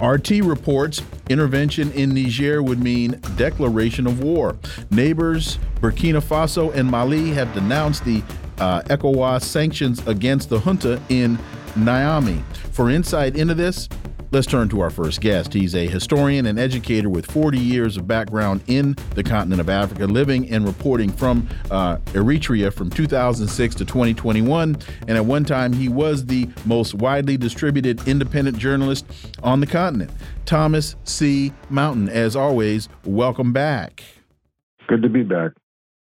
RT reports intervention in Niger would mean declaration of war. Neighbors Burkina Faso and Mali have denounced the uh, ECOWAS sanctions against the junta in Niamey. For insight into this, Let's turn to our first guest. He's a historian and educator with 40 years of background in the continent of Africa, living and reporting from uh, Eritrea from 2006 to 2021. And at one time, he was the most widely distributed independent journalist on the continent. Thomas C. Mountain, as always, welcome back. Good to be back.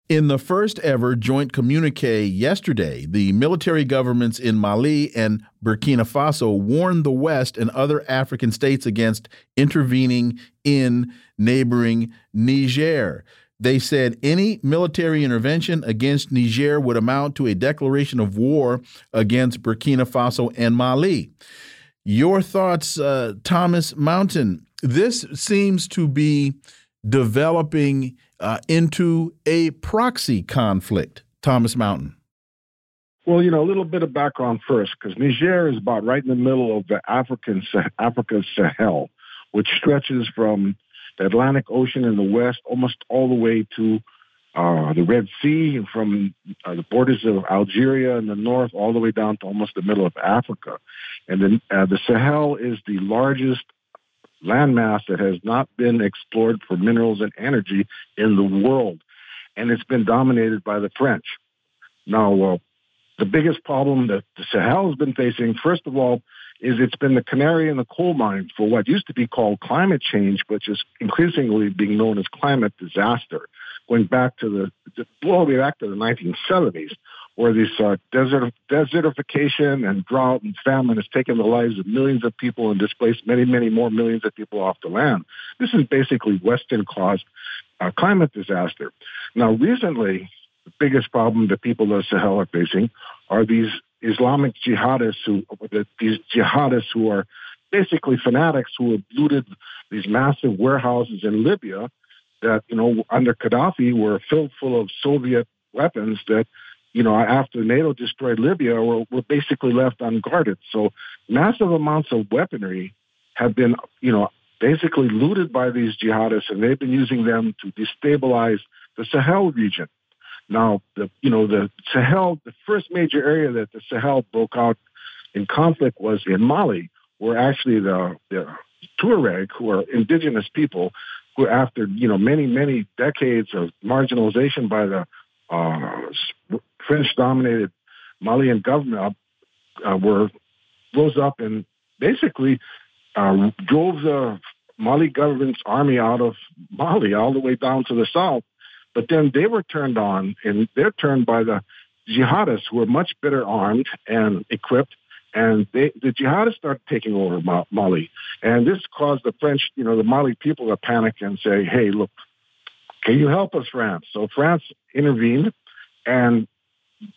In the first ever joint communique yesterday, the military governments in Mali and Burkina Faso warned the West and other African states against intervening in neighboring Niger. They said any military intervention against Niger would amount to a declaration of war against Burkina Faso and Mali. Your thoughts, uh, Thomas Mountain? This seems to be developing uh, into a proxy conflict, Thomas Mountain? Well, you know, a little bit of background first, because Niger is about right in the middle of the African Sahel, which stretches from the Atlantic Ocean in the west almost all the way to uh, the Red Sea, and from uh, the borders of Algeria in the north all the way down to almost the middle of Africa. And then uh, the Sahel is the largest landmass that has not been explored for minerals and energy in the world. And it's been dominated by the French. Now, uh, the biggest problem that the Sahel has been facing, first of all, is it's been the canary in the coal mine for what used to be called climate change, which is increasingly being known as climate disaster, going back to the, all the way back to the 1970s, where this uh, desert, desertification and drought and famine has taken the lives of millions of people and displaced many, many more millions of people off the land. This is basically Western-caused uh, climate disaster. Now, recently, the biggest problem that people of Sahel are facing are these Islamic jihadists who, these jihadists who are basically fanatics who have looted these massive warehouses in Libya that, you know, under Gaddafi were filled full of Soviet weapons that you know, after NATO destroyed Libya, were, were basically left unguarded. So massive amounts of weaponry have been, you know, basically looted by these jihadists, and they've been using them to destabilize the Sahel region. Now, the you know the Sahel, the first major area that the Sahel broke out in conflict was in Mali, where actually the, the Tuareg, who are indigenous people, who after you know many many decades of marginalization by the uh, French-dominated Malian government uh, were rose up and basically uh, drove the Mali government's army out of Mali all the way down to the south. But then they were turned on, and they're turned by the jihadists who were much better armed and equipped. And they, the jihadists started taking over Mali. And this caused the French, you know, the Mali people to panic and say, hey, look, can you help us, France? So France intervened and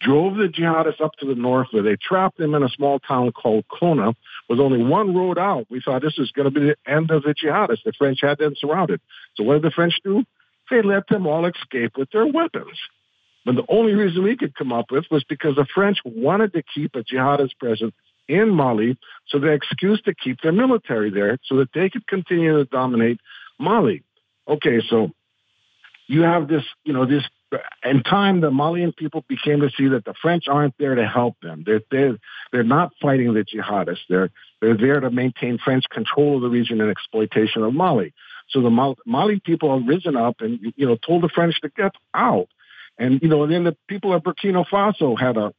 drove the jihadists up to the north where they trapped them in a small town called Kona with only one road out. We thought this is going to be the end of the jihadists. The French had them surrounded. So what did the French do? They let them all escape with their weapons. But the only reason we could come up with was because the French wanted to keep a jihadist presence in Mali, so they excuse to keep their military there so that they could continue to dominate Mali. Okay, so you have this, you know, this in time, the Malian people became to see that the French aren't there to help them. They're they're, they're not fighting the jihadists. They're they're there to maintain French control of the region and exploitation of Mali. So the Mali, Mali people have risen up and you know told the French to get out. And you know, then the people of Burkina Faso had a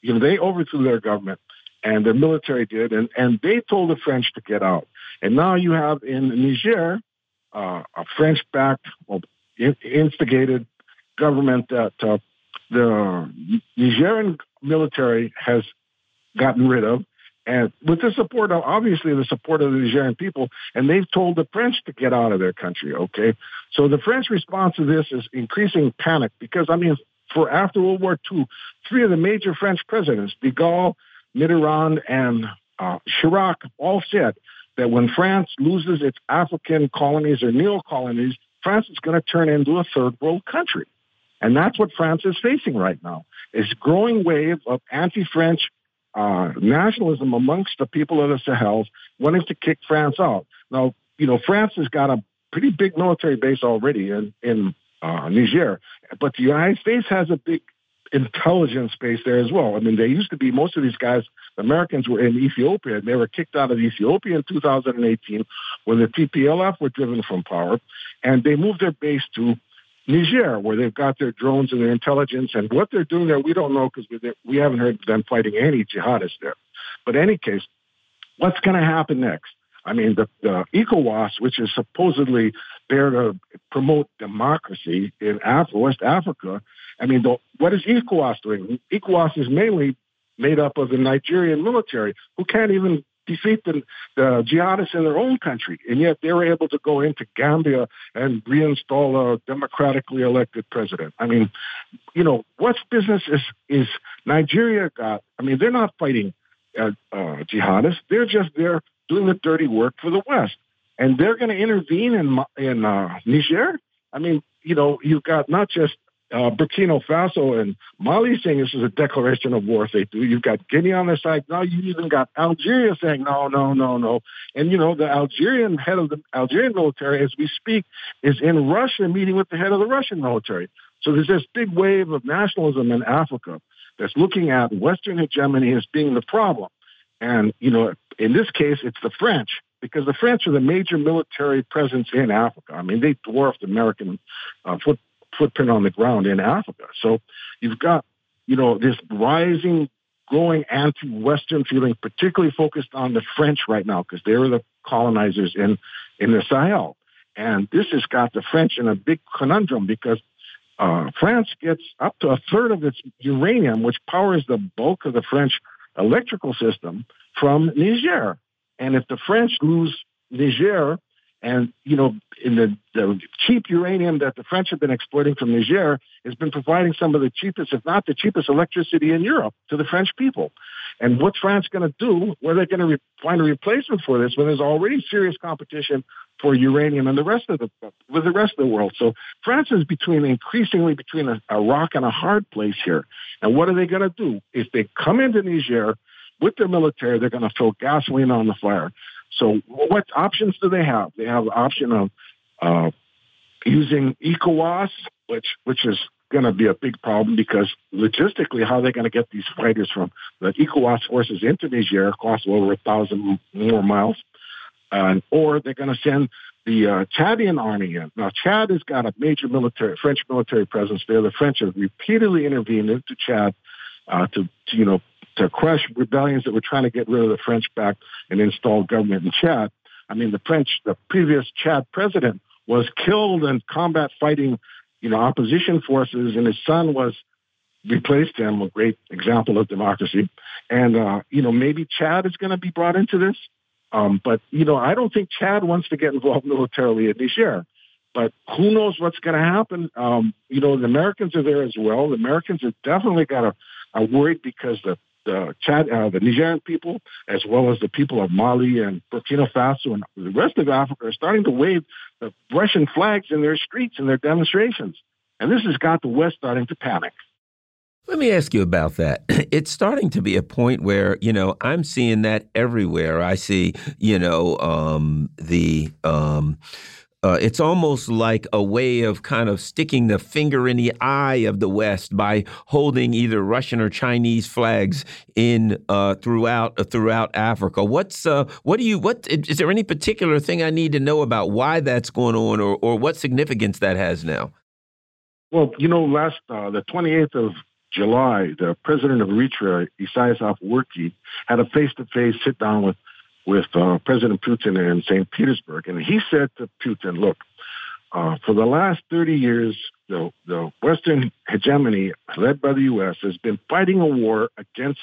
you know they overthrew their government and their military did, and and they told the French to get out. And now you have in Niger uh, a French-backed, well, instigated government that uh, the Nigerian military has gotten rid of, and with the support of obviously the support of the Nigerian people, and they've told the French to get out of their country. Okay, so the French response to this is increasing panic because I mean, for after World War II, three of the major French presidents, De Gaulle, Mitterrand, and uh, Chirac, all said that when France loses its African colonies or neo colonies, France is going to turn into a third world country. And that's what France is facing right now. Is growing wave of anti-French uh, nationalism amongst the people of the Sahel wanting to kick France out. Now, you know, France has got a pretty big military base already in, in uh, Niger, but the United States has a big intelligence base there as well. I mean, they used to be, most of these guys, Americans were in Ethiopia. And they were kicked out of Ethiopia in 2018 when the TPLF were driven from power, and they moved their base to Niger, where they've got their drones and their intelligence. And what they're doing there, we don't know because we, haven't heard them fighting any jihadists there. But in any case, what's going to happen next? I mean, the, the ECOWAS, which is supposedly there to promote democracy in Af- West Africa, I mean, the, what is ECOWAS doing? ECOWAS is mainly made up of the Nigerian military who can't even defeat the, the jihadists in their own country. And yet they were able to go into Gambia and reinstall a democratically elected president. I mean, you know, what business is, is Nigeria got? I mean, they're not fighting uh, uh, jihadists. They're just there doing the dirty work for the West. And they're going to intervene in, in uh, Niger. I mean, you know, you've got not just uh, Burkina Faso and Mali saying this is a declaration of war if they do. You've got Guinea on their side. Now you even got Algeria saying no, no, no, no. And you know the Algerian head of the Algerian military, as we speak, is in Russia meeting with the head of the Russian military. So there's this big wave of nationalism in Africa that's looking at Western hegemony as being the problem. And you know, in this case, it's the French because the French are the major military presence in Africa. I mean, they dwarfed American uh, foot, footprint on the ground in Africa. So you've got, you know, this rising, growing anti-Western feeling, particularly focused on the French right now, because they're the colonizers in, in the Sahel. And this has got the French in a big conundrum because uh, France gets up to a third of its uranium, which powers the bulk of the French electrical system, from Niger. And if the French lose Niger, and, you know, in the, the cheap uranium that the French have been exploiting from Niger has been providing some of the cheapest, if not the cheapest electricity in Europe to the French people. And what's France going to do? Where they're going to re- find a replacement for this when there's already serious competition for uranium and the rest of the with the rest of the world. So France is between increasingly between a, a rock and a hard place here. And what are they going to do? If they come into Niger with their military, they're going to throw gasoline on the fire. So what options do they have? They have the option of uh, using ECOWAS, which which is going to be a big problem because logistically, how are they going to get these fighters from the ECOWAS forces into Niger? Costs over a thousand more miles, uh, or they're going to send the uh, Chadian army in. Now, Chad has got a major military, French military presence there. The French have repeatedly intervened into Chad uh, to, to, you know, to crush rebellions that were trying to get rid of the French back and install government in Chad. I mean, the French, the previous Chad president was killed in combat fighting, you know, opposition forces, and his son was replaced him, a great example of democracy. And, uh, you know, maybe Chad is going to be brought into this. Um, but, you know, I don't think Chad wants to get involved militarily at Niger. But who knows what's going to happen? Um, you know, the Americans are there as well. The Americans have definitely got a, are worried because the the Chad, uh, the Nigerian people, as well as the people of Mali and Burkina Faso and the rest of Africa, are starting to wave the Russian flags in their streets and their demonstrations. And this has got the West starting to panic. Let me ask you about that. It's starting to be a point where, you know, I'm seeing that everywhere. I see, you know, um, the um, uh, it's almost like a way of kind of sticking the finger in the eye of the West by holding either Russian or Chinese flags in uh, throughout uh, throughout Africa. What's uh, what do you what is there any particular thing I need to know about why that's going on or or what significance that has now? Well, you know, last uh, the 28th of July, the president of Eritrea, Isaias Afwerki, had a face-to-face sit down with with uh, President Putin in St. Petersburg. And he said to Putin, look, uh, for the last 30 years, the, the Western hegemony led by the U.S. has been fighting a war against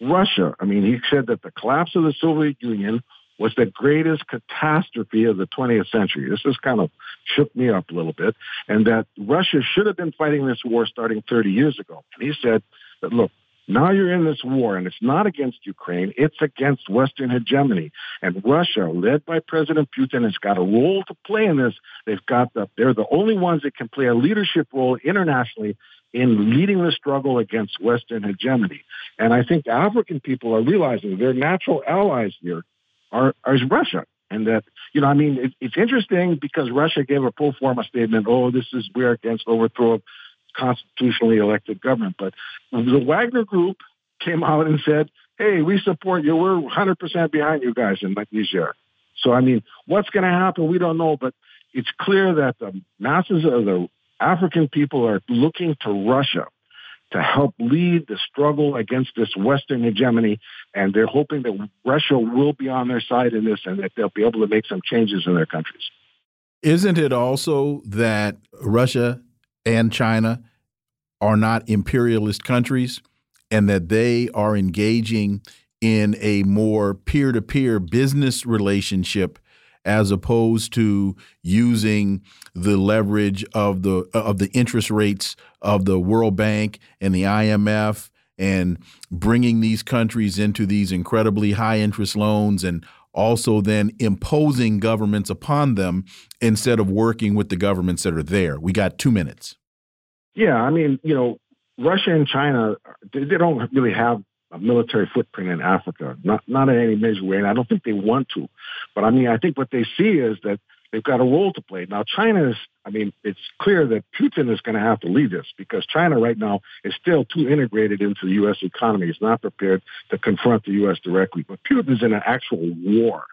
Russia. I mean, he said that the collapse of the Soviet Union was the greatest catastrophe of the 20th century. This has kind of shook me up a little bit, and that Russia should have been fighting this war starting 30 years ago. And he said that, look, now you're in this war, and it's not against Ukraine, it's against Western hegemony. And Russia, led by President Putin, has got a role to play in this. They've got the, they're the only ones that can play a leadership role internationally in leading the struggle against Western hegemony. And I think African people are realizing their natural allies here are, are Russia. And that, you know, I mean, it, it's interesting because Russia gave a pro forma statement, oh, this is, we're against overthrow of constitutionally elected government. But the Wagner Group came out and said, hey, we support you. We're 100% behind you guys in Niger. So, I mean, what's going to happen? We don't know. But it's clear that the masses of the African people are looking to Russia to help lead the struggle against this Western hegemony. And they're hoping that Russia will be on their side in this and that they'll be able to make some changes in their countries. Isn't it also that Russia and China are not imperialist countries and that they are engaging in a more peer to peer business relationship as opposed to using the leverage of the of the interest rates of the World Bank and the IMF and bringing these countries into these incredibly high interest loans and also then imposing governments upon them instead of working with the governments that are there. We got 2 minutes. Yeah, I mean, you know, Russia and China, they don't really have a military footprint in Africa, not not in any major way, and I don't think they want to. But I mean, I think what they see is that they've got a role to play. Now, China is, I mean, it's clear that Putin is going to have to lead this because China right now is still too integrated into the U.S. economy. It's not prepared to confront the U.S. directly. But Putin is in an actual war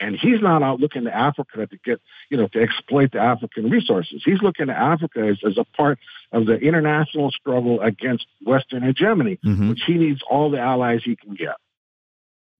and he's not out looking to Africa to get, you know, to exploit the African resources. He's looking to Africa as, as a part of the international struggle against Western hegemony, mm-hmm. which he needs all the allies he can get.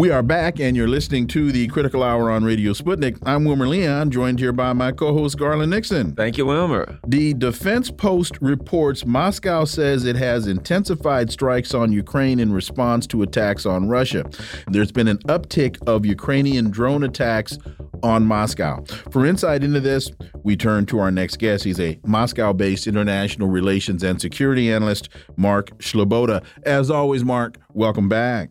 We are back, and you're listening to the Critical Hour on Radio Sputnik. I'm Wilmer Leon, joined here by my co host, Garland Nixon. Thank you, Wilmer. The Defense Post reports Moscow says it has intensified strikes on Ukraine in response to attacks on Russia. There's been an uptick of Ukrainian drone attacks on Moscow. For insight into this, we turn to our next guest. He's a Moscow based international relations and security analyst, Mark Sleboda. As always, Mark, welcome back.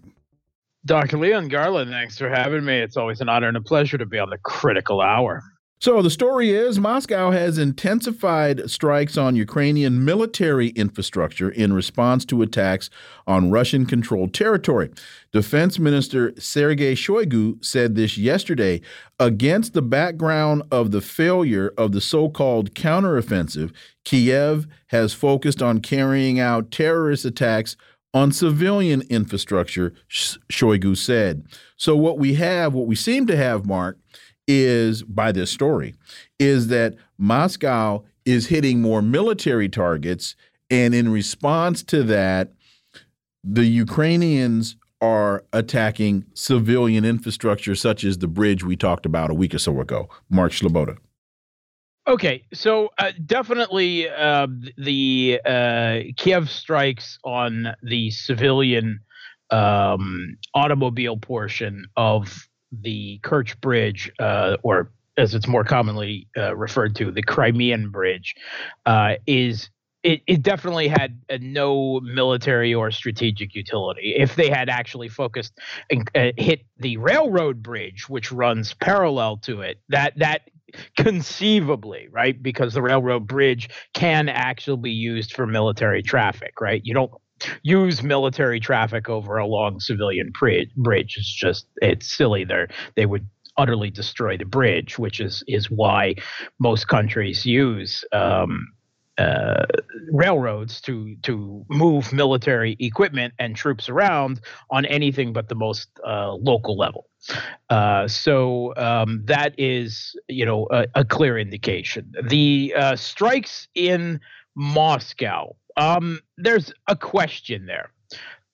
Dr. Leon Garland, thanks for having me. It's always an honor and a pleasure to be on the critical hour. So, the story is Moscow has intensified strikes on Ukrainian military infrastructure in response to attacks on Russian controlled territory. Defense Minister Sergei Shoigu said this yesterday against the background of the failure of the so called counteroffensive. Kiev has focused on carrying out terrorist attacks on civilian infrastructure, Shoigu said. So, what we have, what we seem to have, Mark, is by this story, is that Moscow is hitting more military targets. And in response to that, the Ukrainians are attacking civilian infrastructure, such as the bridge we talked about a week or so ago. Mark Sleboda. Okay, so uh, definitely uh, the uh, Kiev strikes on the civilian um, automobile portion of the Kerch Bridge, uh, or as it's more commonly uh, referred to, the Crimean Bridge, uh, is it, it definitely had no military or strategic utility. If they had actually focused and hit the railroad bridge, which runs parallel to it, that that conceivably, right? Because the railroad bridge can actually be used for military traffic, right? You don't use military traffic over a long civilian bridge. It's just it's silly. There they would utterly destroy the bridge, which is is why most countries use um, uh, railroads to to move military equipment and troops around on anything but the most uh, local level. Uh, so um, that is, you know, a, a clear indication. The uh, strikes in Moscow. Um, there's a question there.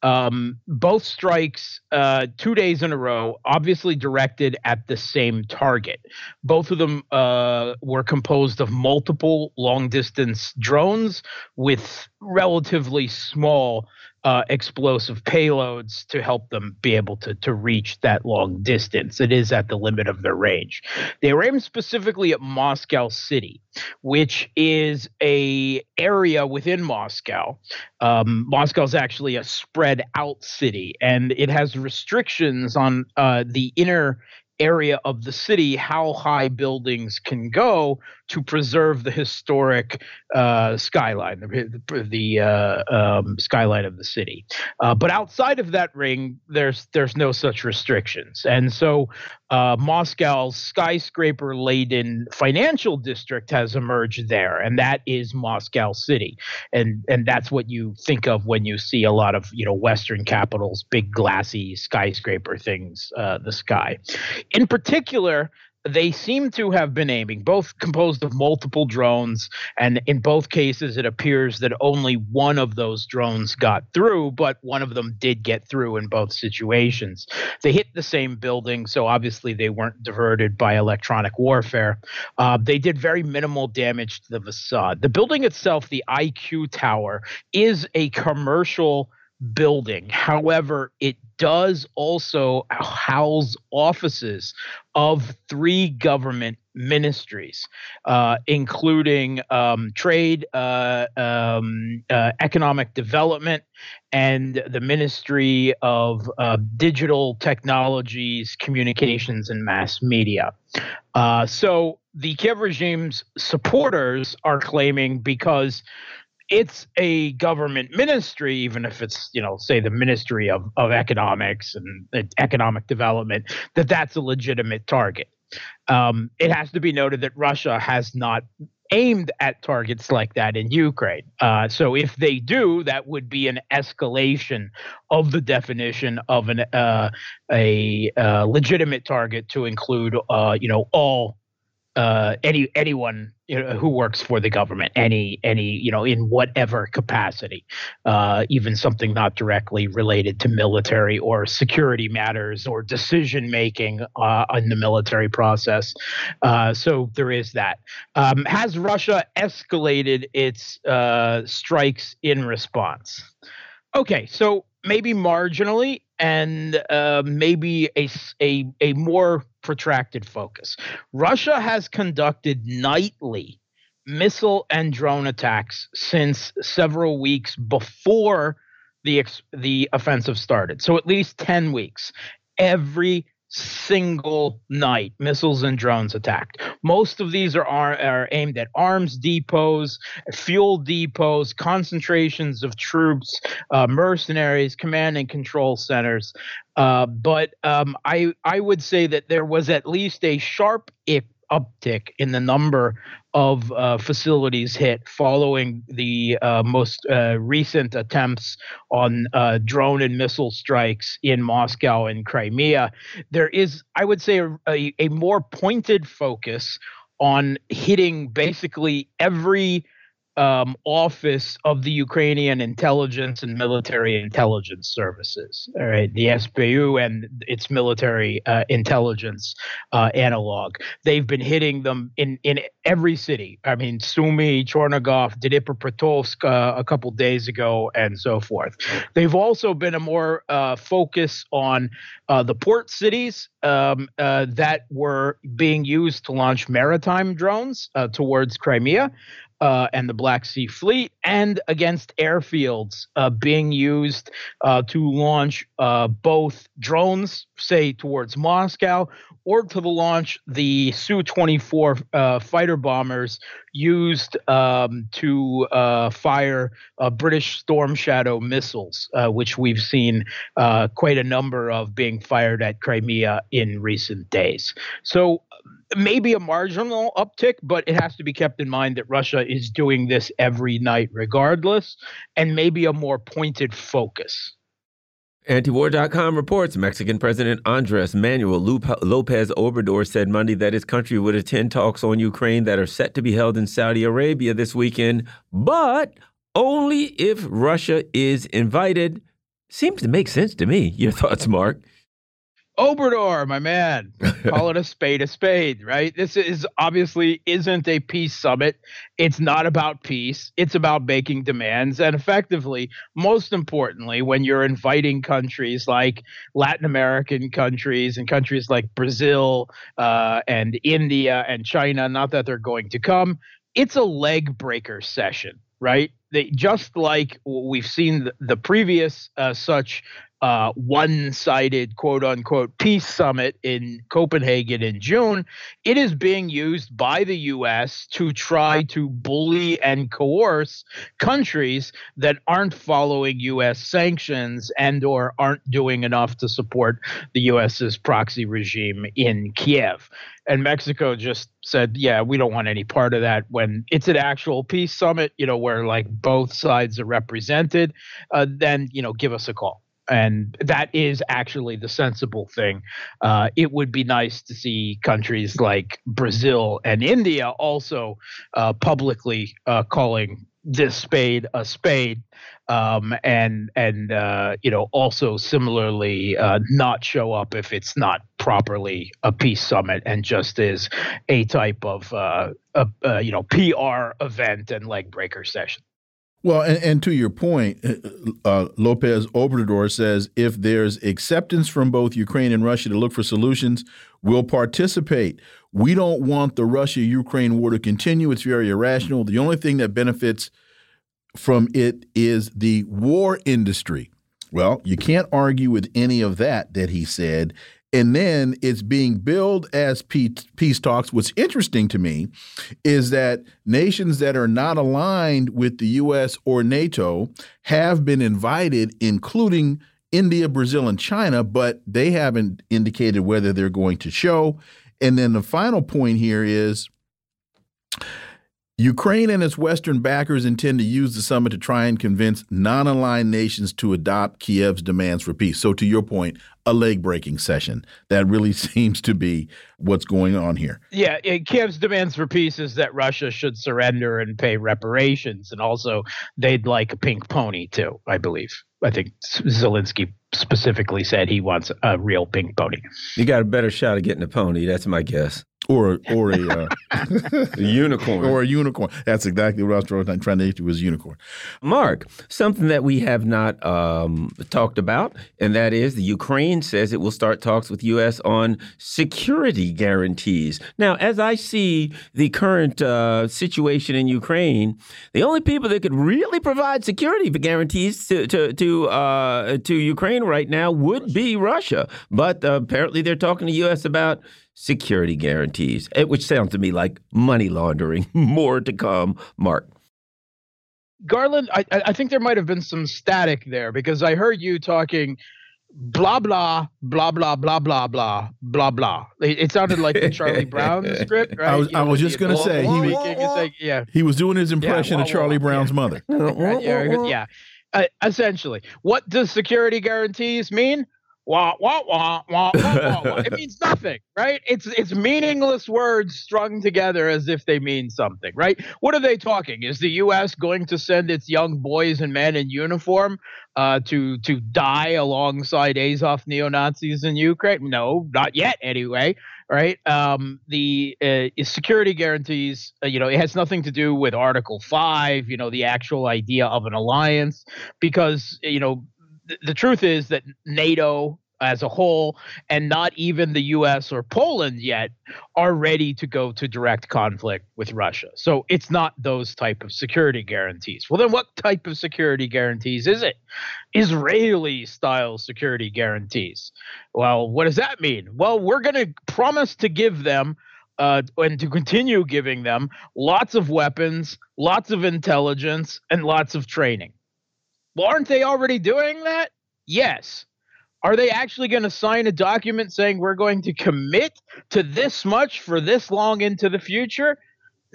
Um, both strikes, uh, two days in a row, obviously directed at the same target. Both of them uh, were composed of multiple long distance drones with relatively small uh, explosive payloads to help them be able to, to reach that long distance. It is at the limit of their range. They were aimed specifically at Moscow City, which is a area within Moscow. Um, Moscow is actually a spread out city, and it has restrictions on uh, the inner area of the city how high buildings can go to preserve the historic uh, skyline, the, the uh, um, skyline of the city. Uh, but outside of that ring, there's there's no such restrictions, and so uh, Moscow's skyscraper-laden financial district has emerged there, and that is Moscow City, and and that's what you think of when you see a lot of you know Western capitals, big glassy skyscraper things, uh, the sky. In particular, they seem to have been aiming, both composed of multiple drones, and in both cases, it appears that only one of those drones got through, but one of them did get through in both situations. They hit the same building, so obviously they weren't diverted by electronic warfare. Uh, they did very minimal damage to the facade. The building itself, the IQ Tower, is a commercial building. However, it does also house offices of three government ministries, uh, including um, trade, uh, um, uh, economic development, and the Ministry of uh, Digital Technologies, Communications, and Mass Media. Uh, so the Kiev regime's supporters are claiming because it's a government ministry, even if it's, you know, say the Ministry of, of Economics and Economic Development, that that's a legitimate target. Um, it has to be noted that Russia has not aimed at targets like that in Ukraine. Uh, so if they do, that would be an escalation of the definition of an uh, a uh, legitimate target to include, uh, you know, all uh, any anyone you know, who works for the government, any any you know in whatever capacity, uh, even something not directly related to military or security matters or decision making uh, in the military process. Uh, so there is that. Um, has Russia escalated its uh, strikes in response? Okay, so maybe marginally and uh, maybe a, a, a more protracted focus. Russia has conducted nightly missile and drone attacks since several weeks before the the offensive started. So at least 10 weeks. Every single night missiles and drones attacked. Most of these are, are, are aimed at arms depots fuel depots concentrations of troops uh, mercenaries command and control centers. Uh, but um, I, I would say that there was at least a sharp uptick in the number of uh, facilities hit following the uh, most uh, recent attempts on uh, drone and missile strikes in Moscow and Crimea. There is, I would say, a, a, a more pointed focus on hitting basically every um, office of the Ukrainian intelligence and military intelligence services, all right, the SBU and its military uh, intelligence uh, analog. They've been hitting them in, in every city. I mean, Sumy, Chernigov, Dnipropetrovsk uh, a couple days ago, and so forth. They've also been a more uh, focus on uh, the port cities um, uh, that were being used to launch maritime drones towards Crimea. Uh, and the Black Sea Fleet, and against airfields uh, being used uh, to launch uh, both drones, say towards Moscow, or to the launch the Su 24 uh, fighter bombers used um, to uh, fire British Storm Shadow missiles, which we've seen quite a number of being fired at Crimea in recent days. So maybe a marginal uptick, but it has to be kept in mind that Russia is doing this every night regardless, and maybe a more pointed focus. Antiwar.com reports Mexican President Andres Manuel Lopez Obrador said Monday that his country would attend talks on Ukraine that are set to be held in Saudi Arabia this weekend, but only if Russia is invited. Seems to make sense to me. Your thoughts, Mark? Obrador, my man, call it a spade a spade, right? This is obviously isn't a peace summit. It's not about peace. It's about making demands. And effectively, most importantly, when you're inviting countries like Latin American countries and countries like Brazil uh, and India and China, not that they're going to come, it's a leg breaker session, right? They, just like we've seen the, previous uh, such uh, one sided quote unquote peace summit in Copenhagen in June, it is being used by the U.S. to try to bully and coerce countries that aren't following U.S. sanctions and or aren't doing enough to support the U.S.'s proxy regime in Kiev. And Mexico just said, yeah, we don't want any part of that when it's an actual peace summit, you know, where like both sides are represented, uh, then, you know, give us a call and that is actually the sensible thing. Uh, it would be nice to see countries like Brazil and India also uh, publicly uh, calling this spade a spade, um, and and uh, you know also similarly uh, not show up if it's not properly a peace summit and just is a type of uh, a, you know PR event and leg breaker session. Well, and, and, to your point, uh, uh, Lopez Obrador says if there's acceptance from both Ukraine and Russia to look for solutions, we'll participate. We don't want the Russia Ukraine war to continue. It's very irrational. The only thing that benefits from it is the war industry. Well, you can't argue with any of that that he said and then it's being billed as peace talks. What's interesting to me is that nations that are not aligned with the U.S. or NATO have been invited, including India, Brazil, and China, but they haven't indicated whether they're going to show. And then the final point here is Ukraine and its Western backers intend to use the summit to try and convince non aligned nations to adopt Kiev's demands for peace. So, to your point, a leg breaking session. That really seems to be what's going on here. Yeah, eh, Kiev's demands for peace is that Russia should surrender and pay reparations. And also, they'd like a pink pony, too, I believe. I think Zelensky specifically said he wants a real pink pony. You got a better shot of getting a pony. That's my guess or or a, uh, a, unicorn or a unicorn. That's exactly what I was trying, trying to do was unicorn. Mark, something that we have not um, talked about, and that is the Ukraine says it will start talks with U.S. on security guarantees. Now, as I see the current uh, situation in Ukraine, the only people that could really provide security guarantees to to to, uh, to Ukraine right now would be Russia. But uh, apparently, they're talking to U.S. about security guarantees, eh, which sounds to me like money laundering. More to come, Mark. Garland, I, I think there might have been some static there because I heard you talking blah blah blah blah blah blah blah blah blah. It, it sounded like the Charlie Brown script, right? I was, I was just gonna say he was, yeah. he was doing his impression yeah, of Charlie Brown's yeah. mother. yeah, yeah. Uh, essentially, what does security guarantees mean? Wah wah wah wah wah wah. it means nothing, right? It's it's meaningless words strung together as if they mean something, right? What are they talking? Is the U.S. going to send its young boys and men in uniform uh, to to die alongside Azov neo Nazis in Ukraine? No, not yet, anyway. Right? Um, the uh, security guarantees, uh, you know, it has nothing to do with Article Five. You know, the actual idea of an alliance, because you know the truth is that NATO as a whole, and not even the US or Poland yet are ready to go to direct conflict with Russia. So it's not those type of security guarantees. Well, then what type of security guarantees is it? Israeli style security guarantees. Well, what does that mean? Well, we're going to promise to give them uh, and to continue giving them lots of weapons, lots of intelligence, and lots of training. Well, aren't they already doing that? Yes. Are they actually going to sign a document saying we're going to commit to this much for this long into the future?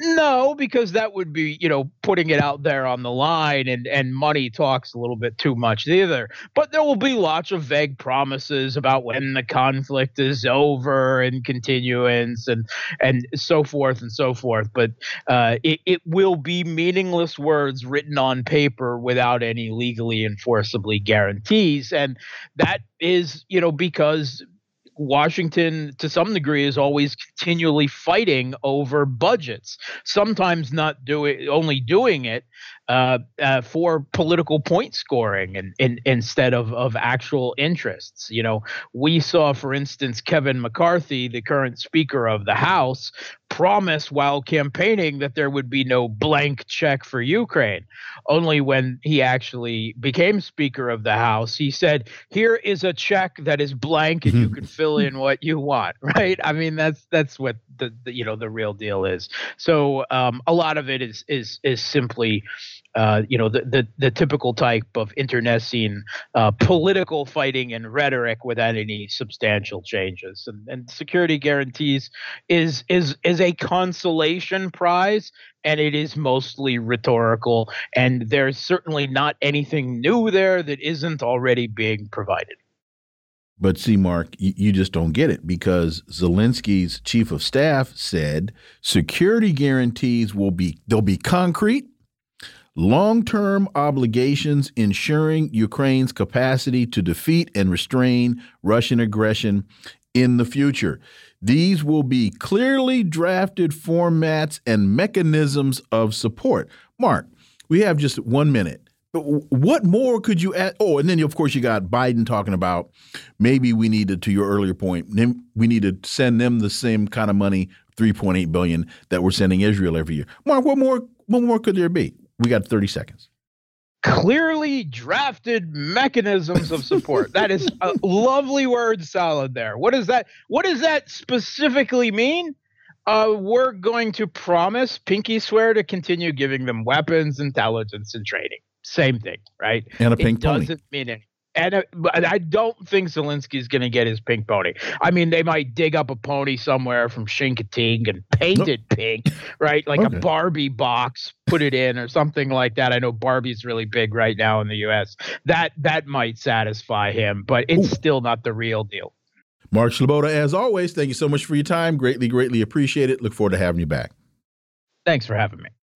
No, because that would be, you know, putting it out there on the line and, and money talks a little bit too much either. But there will be lots of vague promises about when the conflict is over and continuance and and so forth and so forth. But uh, it, it will be meaningless words written on paper without any legally enforceably guarantees. And that is, you know, because Washington, to some degree, is always continually fighting over budgets. Sometimes not doing only doing it uh, uh, for political point scoring and, and instead of of actual interests. You know, we saw, for instance, Kevin McCarthy, the current Speaker of the House, promise while campaigning that there would be no blank check for Ukraine. Only when he actually became Speaker of the House, he said, "Here is a check that is blank, and you can fill in what you want." Right? I mean, that's that's what the, the you know the real deal is. So um, a lot of it is is is simply uh, you know, the, the, the typical type of internecine uh, political fighting and rhetoric without any substantial changes. And, and security guarantees is is is a consolation prize, and it is mostly rhetorical. And there's certainly not anything new there that isn't already being provided. But see, Mark, you, just don't get it because Zelensky's chief of staff said security guarantees will be they'll be concrete long term obligations ensuring Ukraine's capacity to defeat and restrain Russian aggression in the future. These will be clearly drafted formats and mechanisms of support. Mark, we have just one minute. What more could you add? Oh, and then of course you got Biden talking about maybe we needed, to to your earlier point, we need to send them the same kind of money, three point eight billion that we're sending Israel every year. Mark, what more? What more could there be? We got 30 seconds. Clearly drafted mechanisms of support. that is a lovely word salad there. What does that what does that specifically mean? Uh, we're going to promise pinky swear to continue giving them weapons, intelligence, and training. Same thing, right? And a pink it pony. Doesn't mean anything. And uh, I don't think Zelensky's going to get his pink pony. I mean, they might dig up a pony somewhere from Chincoteague and paint it pink, right? Like okay. a Barbie box, put it in or something like that. I know Barbie's really big right now in the U.S. That that might satisfy him, but it's Ooh. still not the real deal. Mark Sleboda, as always, thank you so much for your time. Greatly, greatly appreciate it. Look forward to having you back. Thanks for having me.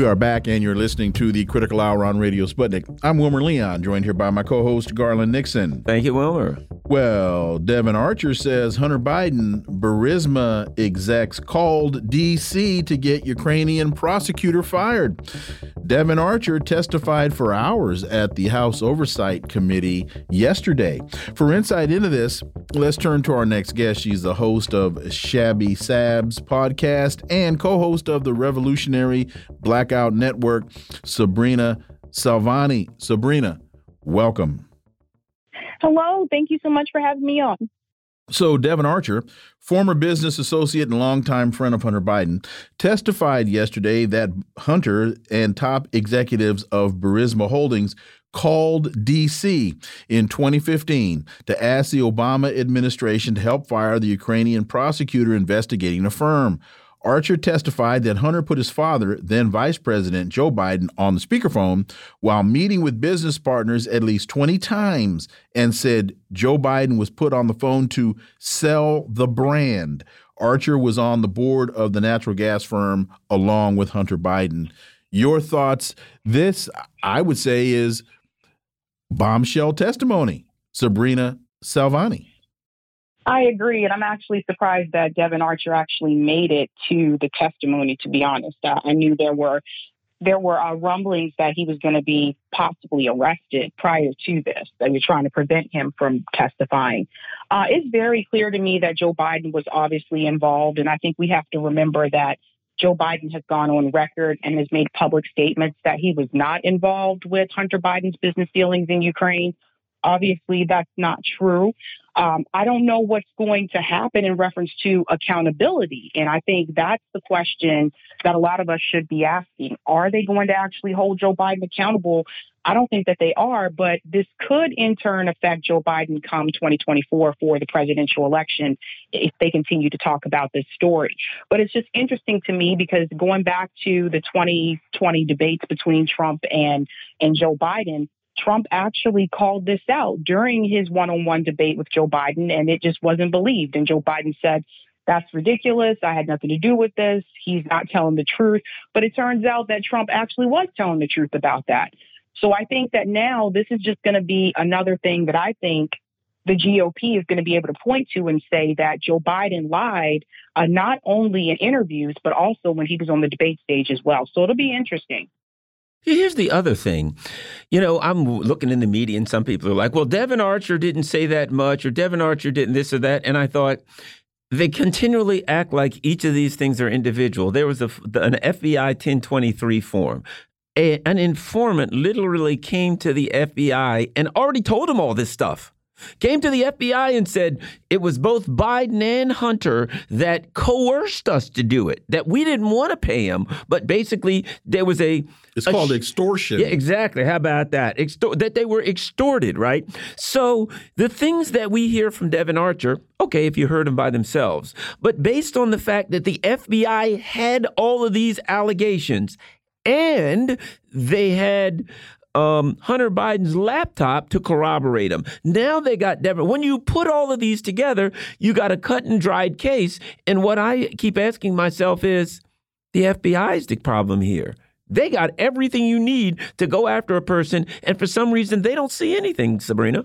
We are back, and you're listening to the Critical Hour on Radio Sputnik. I'm Wilmer Leon, joined here by my co host, Garland Nixon. Thank you, Wilmer. Well, Devon Archer says Hunter Biden, Burisma execs called D.C. to get Ukrainian prosecutor fired. Devon Archer testified for hours at the House Oversight Committee yesterday. For insight into this, let's turn to our next guest. She's the host of Sabby Sabs podcast and co host of the Revolutionary Blackout Network, Sabrina Salvati. Sabrina, welcome. Hello. Thank you so much for having me on. So, Devon Archer, former business associate and longtime friend of Hunter Biden, testified yesterday that Hunter and top executives of Burisma Holdings called D.C. in 2015 to ask the Obama administration to help fire the Ukrainian prosecutor investigating the firm. Archer testified that Hunter put his father, then Vice President Joe Biden, on the speakerphone while meeting with business partners at least 20 times and said Joe Biden was put on the phone to sell the brand. Archer was on the board of the natural gas firm along with Hunter Biden. Your thoughts? This, I would say, is bombshell testimony. Sabrina Salvati. I agree, and I'm actually surprised that Devon Archer actually made it to the testimony. To be honest, I knew there were there were uh, rumblings that he was going to be possibly arrested prior to this. They were trying to prevent him from testifying. Uh, it's very clear to me that Joe Biden was obviously involved, and I think we have to remember that Joe Biden has gone on record and has made public statements that he was not involved with Hunter Biden's business dealings in Ukraine. Obviously, that's not true. Um, I don't know what's going to happen in reference to accountability. And I think that's the question that a lot of us should be asking. Are they going to actually hold Joe Biden accountable? I don't think that they are, but this could in turn affect Joe Biden come 2024 for the presidential election if they continue to talk about this story. But it's just interesting to me because going back to the 2020 debates between Trump and, and Joe Biden, Trump actually called this out during his one on one debate with Joe Biden, and it just wasn't believed. And Joe Biden said, That's ridiculous. I had nothing to do with this. He's not telling the truth. But it turns out that Trump actually was telling the truth about that. So I think that now this is just going to be another thing that I think the GOP is going to be able to point to and say that Joe Biden lied, uh, not only in interviews, but also when he was on the debate stage as well. So it'll be interesting. Here's the other thing. You know, I'm looking in the media and some people are like, well, Devon Archer didn't say that much or Devon Archer didn't this or that. And I thought, they continually act like each of these things are individual. There was a, an FBI 1023 form. A, an informant literally came to the FBI and already told them all this stuff came to the FBI and said it was both Biden and Hunter that coerced us to do it, that we didn't want to pay him, but basically there was a. It's a, called extortion. Yeah, exactly. How about that? Extor that they were extorted, right? So the things that we hear from Devon Archer, okay, if you heard them by themselves, but based on the fact that the FBI had all of these allegations and they had um, Hunter Biden's laptop to corroborate them. Now they got Devon. When you put all of these together, you got a cut and dried case. And what I keep asking myself is the FBI's the problem here. They got everything you need to go after a person, and for some reason, they don't see anything, Sabrina.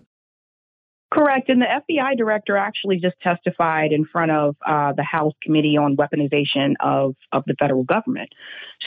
Correct. And the FBI director actually just testified in front of uh, the House Committee on Weaponization of, of the federal government.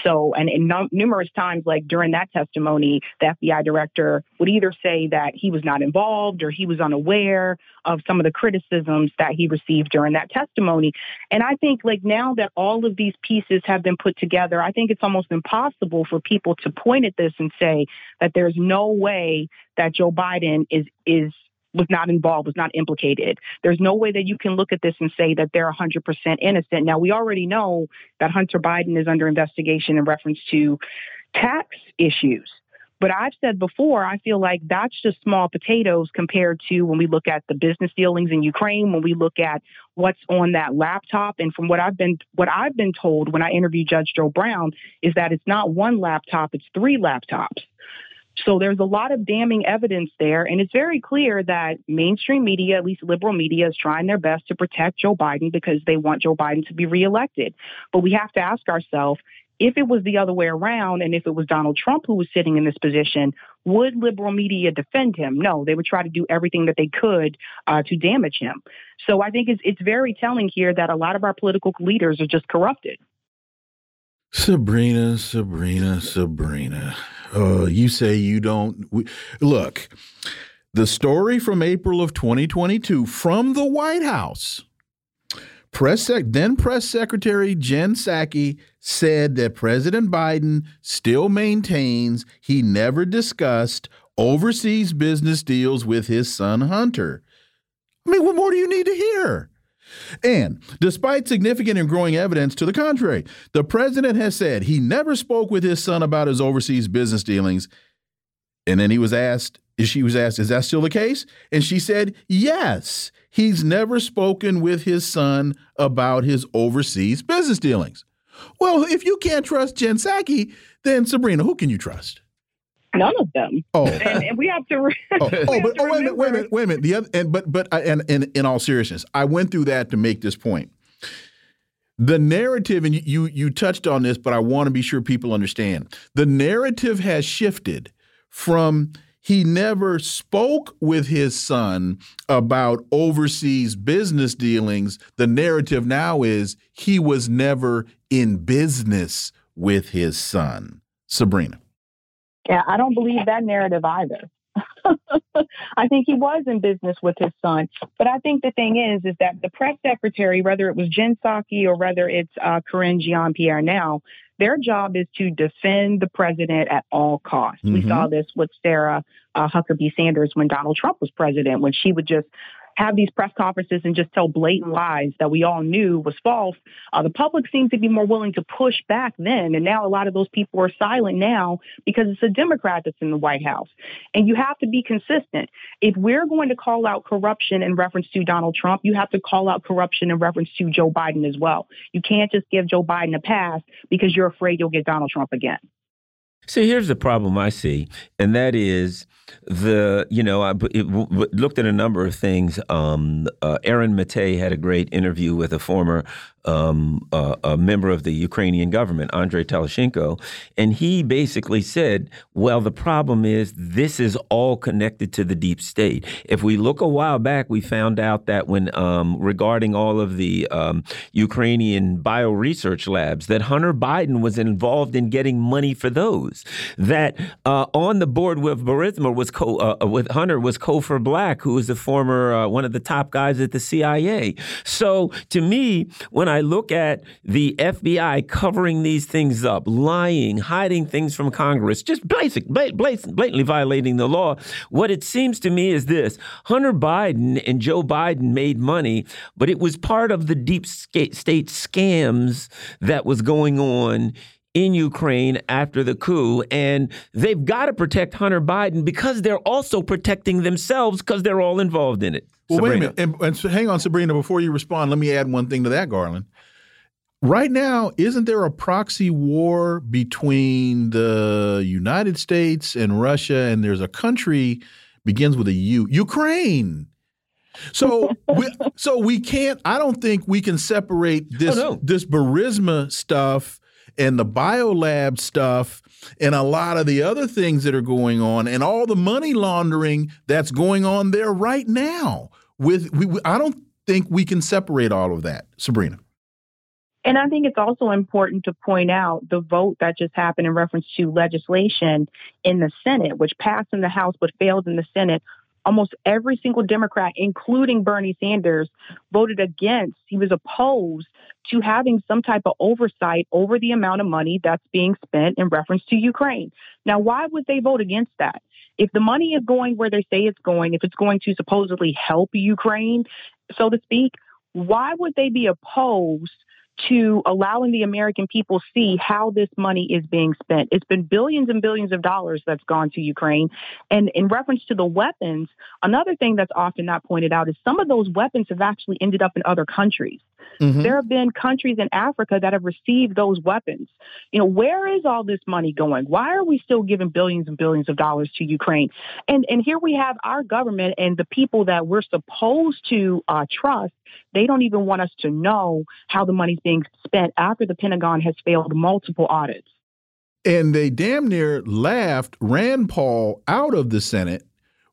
So, and, in numerous times, like during that testimony, the FBI director would either say that he was not involved or he was unaware of some of the criticisms that he received during that testimony. And I think, like, now that all of these pieces have been put together, I think it's almost impossible for people to point at this and say that there's no way that Joe Biden is, is, was not involved, was not implicated. There's no way that you can look at this and say that they're 100% innocent. Now, we already know that Hunter Biden is under investigation in reference to tax issues. But I've said before, I feel like that's just small potatoes compared to when we look at the business dealings in Ukraine, when we look at what's on that laptop. And from what I've been what I've been told when I interviewed Judge Joe Brown is that it's not one laptop, it's three laptops. So there's a lot of damning evidence there. And it's very clear that mainstream media, at least liberal media, is trying their best to protect Joe Biden because they want Joe Biden to be reelected. But we have to ask ourselves, if it was the other way around and if it was Donald Trump who was sitting in this position, would liberal media defend him? No, they would try to do everything that they could uh, to damage him. So I think it's, it's very telling here that a lot of our political leaders are just corrupted. Sabrina, Sabrina, Sabrina. Uh, you say you don't. We, look, the story from April of 2022 from the White House. Press sec then Press Secretary Jen Psaki said that President Biden still maintains he never discussed overseas business deals with his son Hunter. I mean, what more do you need to hear? And despite significant and growing evidence to the contrary, the president has said he never spoke with his son about his overseas business dealings. And then he was asked she was asked, Is that still the case? And she said, Yes. He's never spoken with his son about his overseas business dealings. Well, if you can't trust Jen Psaki, then Sabrina, who can you trust? None of them. Oh, and, and we have to. oh, oh, but, oh, wait a minute, wait a minute, wait a minute. The other, and but but and, and in all seriousness, I went through that to make this point. The narrative, and you you touched on this, but I want to be sure people understand. The narrative has shifted from he never spoke with his son about overseas business dealings. The narrative now is he was never in business with his son. Sabrina. Yeah, I don't believe that narrative either. I think he was in business with his son. But I think the thing is, is that the press secretary, whether it was Jen Psaki or whether it's uh, Karine Jean Pierre now, their job is to defend the president at all costs. Mm-hmm. We saw this with Sarah uh, Huckabee Sanders when Donald Trump was president, when she would just have these press conferences and just tell blatant lies that we all knew was false. Uh, the public seemed to be more willing to push back then. And now a lot of those people are silent now because it's a Democrat that's in the White House. And you have to be consistent. If we're going to call out corruption in reference to Donald Trump, you have to call out corruption in reference to Joe Biden as well. You can't just give Joe Biden a pass because you're afraid you'll get Donald Trump again. See, here's the problem I see, and that is the you know I looked at a number of things. Um, uh, Aaron Maté had a great interview with a former um, uh, a member of the Ukrainian government, Andrei Telizhenko, and he basically said, "Well, the problem is this is all connected to the deep state." If we look a while back, we found out that when um, regarding all of the um, Ukrainian bio research labs, that Hunter Biden was involved in getting money for those. That uh, on the board with Burisma was co uh, uh, with Hunter was Cofer Black, who was the former uh, one of the top guys at the CIA. So to me, when I look at the FBI covering these things up, lying, hiding things from Congress, just basic, blatantly violating the law, what it seems to me is this: Hunter Biden and Joe Biden made money, but it was part of the deep state scams that was going on in Ukraine after the coup. And they've got to protect Hunter Biden because they're also protecting themselves because they're all involved in it. Well, Sabrina. wait a minute. And, and so hang on, Sabrina, before you respond, let me add one thing to that, Garland. Right now, isn't there a proxy war between the United States and Russia? And there's a country begins with a U, Ukraine. So, we, so we can't. I don't think we can separate this oh, no. this Burisma stuff and the biolab stuff and a lot of the other things that are going on and all the money laundering that's going on there right now. With we, I don't think we can separate all of that, Sabrina. And I think it's also important to point out the vote that just happened in reference to legislation in the Senate, which passed in the House but failed in the Senate almost every single Democrat, including Bernie Sanders, voted against, he was opposed to having some type of oversight over the amount of money that's being spent in reference to Ukraine. Now, why would they vote against that? If the money is going where they say it's going, if it's going to supposedly help Ukraine, so to speak, why would they be opposed to allowing the American people see how this money is being spent. It's been billions and billions of dollars that's gone to Ukraine. And in reference to the weapons, another thing that's often not pointed out is some of those weapons have actually ended up in other countries. Mm-hmm. There have been countries in Africa that have received those weapons. You know, where is all this money going? Why are we still giving billions and billions of dollars to Ukraine? And and here we have our government and the people that we're supposed to uh, trust. They don't even want us to know how the money's being spent after the Pentagon has failed multiple audits. And they damn near laughed Rand Paul out of the Senate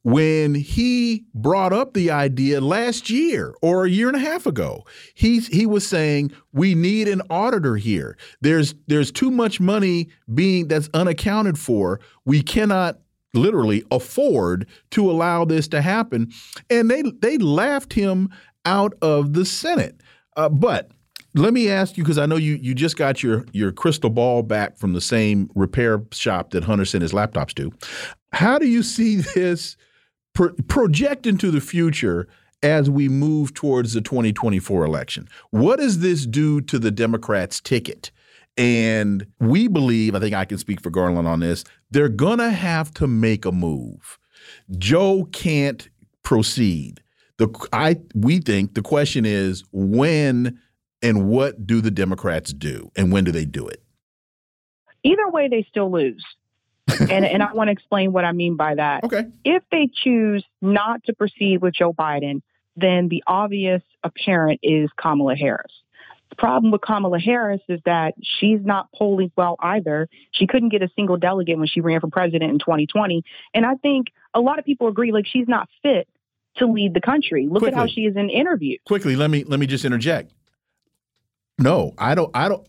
when he brought up the idea last year or a year and a half ago. He he was saying we need an auditor here. There's there's too much money being that's unaccounted for. We cannot literally afford to allow this to happen. And they they laughed him out of the Senate. Uh, but let me ask you because I know you you just got your your crystal ball back from the same repair shop that Hunter sent his laptops to. How do you see this pro project into the future as we move towards the 2024 election. What does this do to the Democrats' ticket? And we believe, I think I can speak for Garland on this, they're going to have to make a move. Joe can't proceed. The I we think the question is when and what do the Democrats do and when do they do it? Either way, they still lose. And, and I want to explain what I mean by that. Okay. If they choose not to proceed with Joe Biden, then the obvious apparent is Kamala Harris. The problem with Kamala Harris is that she's not polling well either. She couldn't get a single delegate when she ran for president in 2020. And I think a lot of people agree like she's not fit to lead the country. Look Quickly. at how she is in interviews. Quickly, let me let me just interject. No, I don't I don't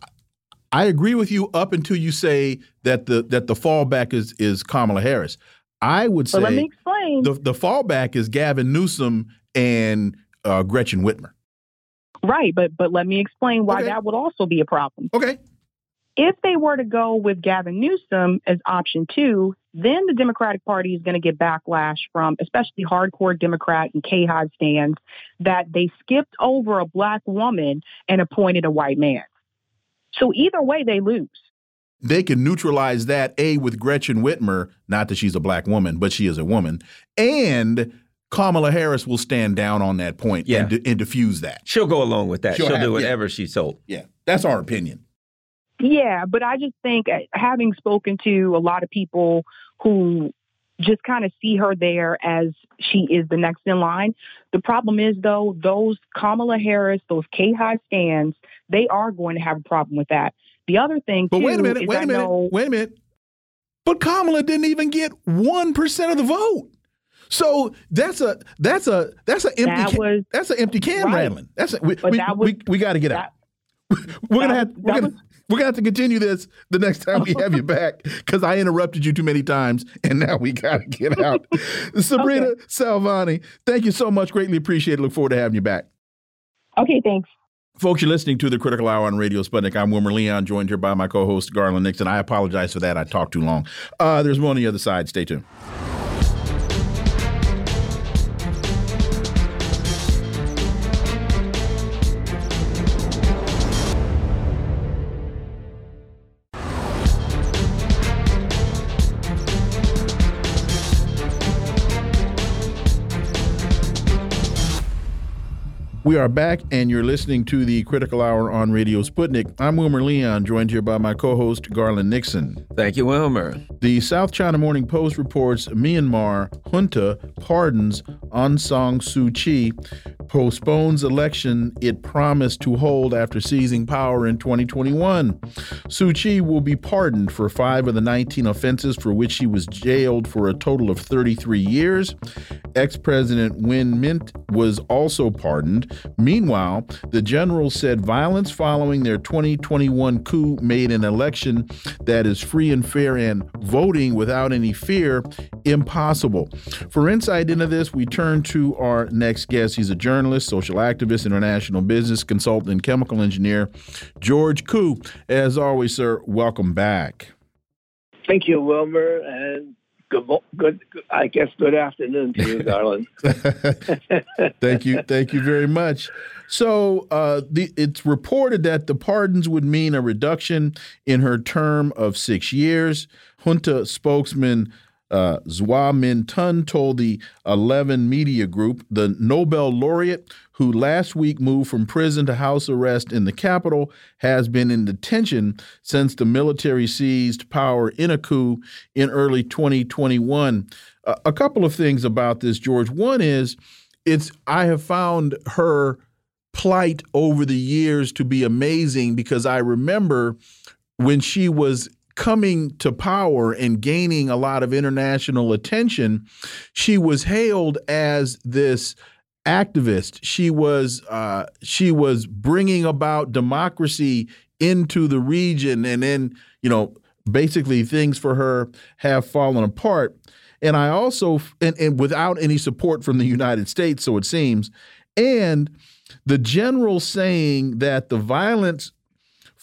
I agree with you up until you say that the that the fallback is is Kamala Harris. I would say But let me explain. the the fallback is Gavin Newsom and uh, Gretchen Whitmer. right, but but let me explain why Okay. that would also be a problem. Okay. If they were to go with Gavin Newsom as option two, then the Democratic Party is going to get backlash from especially hardcore Democrat and K-Hive stands that they skipped over a black woman and appointed a white man. So either way, they lose. They can neutralize that a with Gretchen Whitmer, not that she's a black woman, but she is a woman, and Kamala Harris will stand down on that point Yeah. and, di- and diffuse that. She'll go along with that. She'll She'll, have- do yeah. whatever she's told. Yeah, that's our opinion. Yeah, but I just think uh, having spoken to a lot of people who just kind of see her there as she is the next in line. The problem is though, those Kamala Harris, those K high stands, they are going to have a problem with that. The other thing But too wait a minute, wait I a minute, know wait a minute. But Kamala didn't even get one percent of the vote. So that's a that's a that's an empty that can, was that's an empty can Right. rattling. That's a, we we, was- we, we got to get out. that- We're gonna have we're gonna we're gonna have to continue this the next time we have you back because I interrupted you too many times and now we gotta get out. Sabrina Okay. Salvati, thank you so much. Greatly appreciate it. Look forward to having you back. okay, thanks. Folks, you're listening to the Critical Hour on Radio Sputnik. I'm Wilmer Leon, joined here by my co-host Garland Nixon. I apologize for that. I talked too long. Uh, there's more on the other side. Stay tuned. We are back, and you're listening to the Critical Hour on Radio Sputnik. I'm Wilmer Leon, joined here by my co-host Garland Nixon. Thank you, Wilmer. The South China Morning Post reports Myanmar junta pardons Aung San Suu Kyi, postpones election it promised to hold after seizing power in 2021. Suu Kyi will be pardoned for five of the 19 offenses for which she was jailed for a total of 33 years. Ex President Win Myint was also pardoned. Meanwhile, the general said violence following their 2021 coup made an election that is free and fair and voting without any fear impossible. For insight into this, we turn to our next guest. He's a journalist, social activist, international business consultant, and chemical engineer, George Koo. As always, sir, welcome back. Thank you, Wilmer, and good, good. I guess good afternoon to you, Garland. thank you, thank you very much. So, uh, the, it's reported that the pardons would mean a reduction in her term of six years. Junta spokesman uh, Zaw Min Tun told the 11 Media Group, the Nobel laureate who last week moved from prison to house arrest in the capital, has been in detention since the military seized power in a coup in early 2021. Uh, a couple of things about this, George. One is, it's I have found her plight over the years to be amazing because I remember when she was coming to power and gaining a lot of international attention, she was hailed as this activist. She was uh, she was bringing about democracy into the region, and then you know basically things for her have fallen apart. And I also and, and without any support from the United States, so it seems, and the general saying that the violence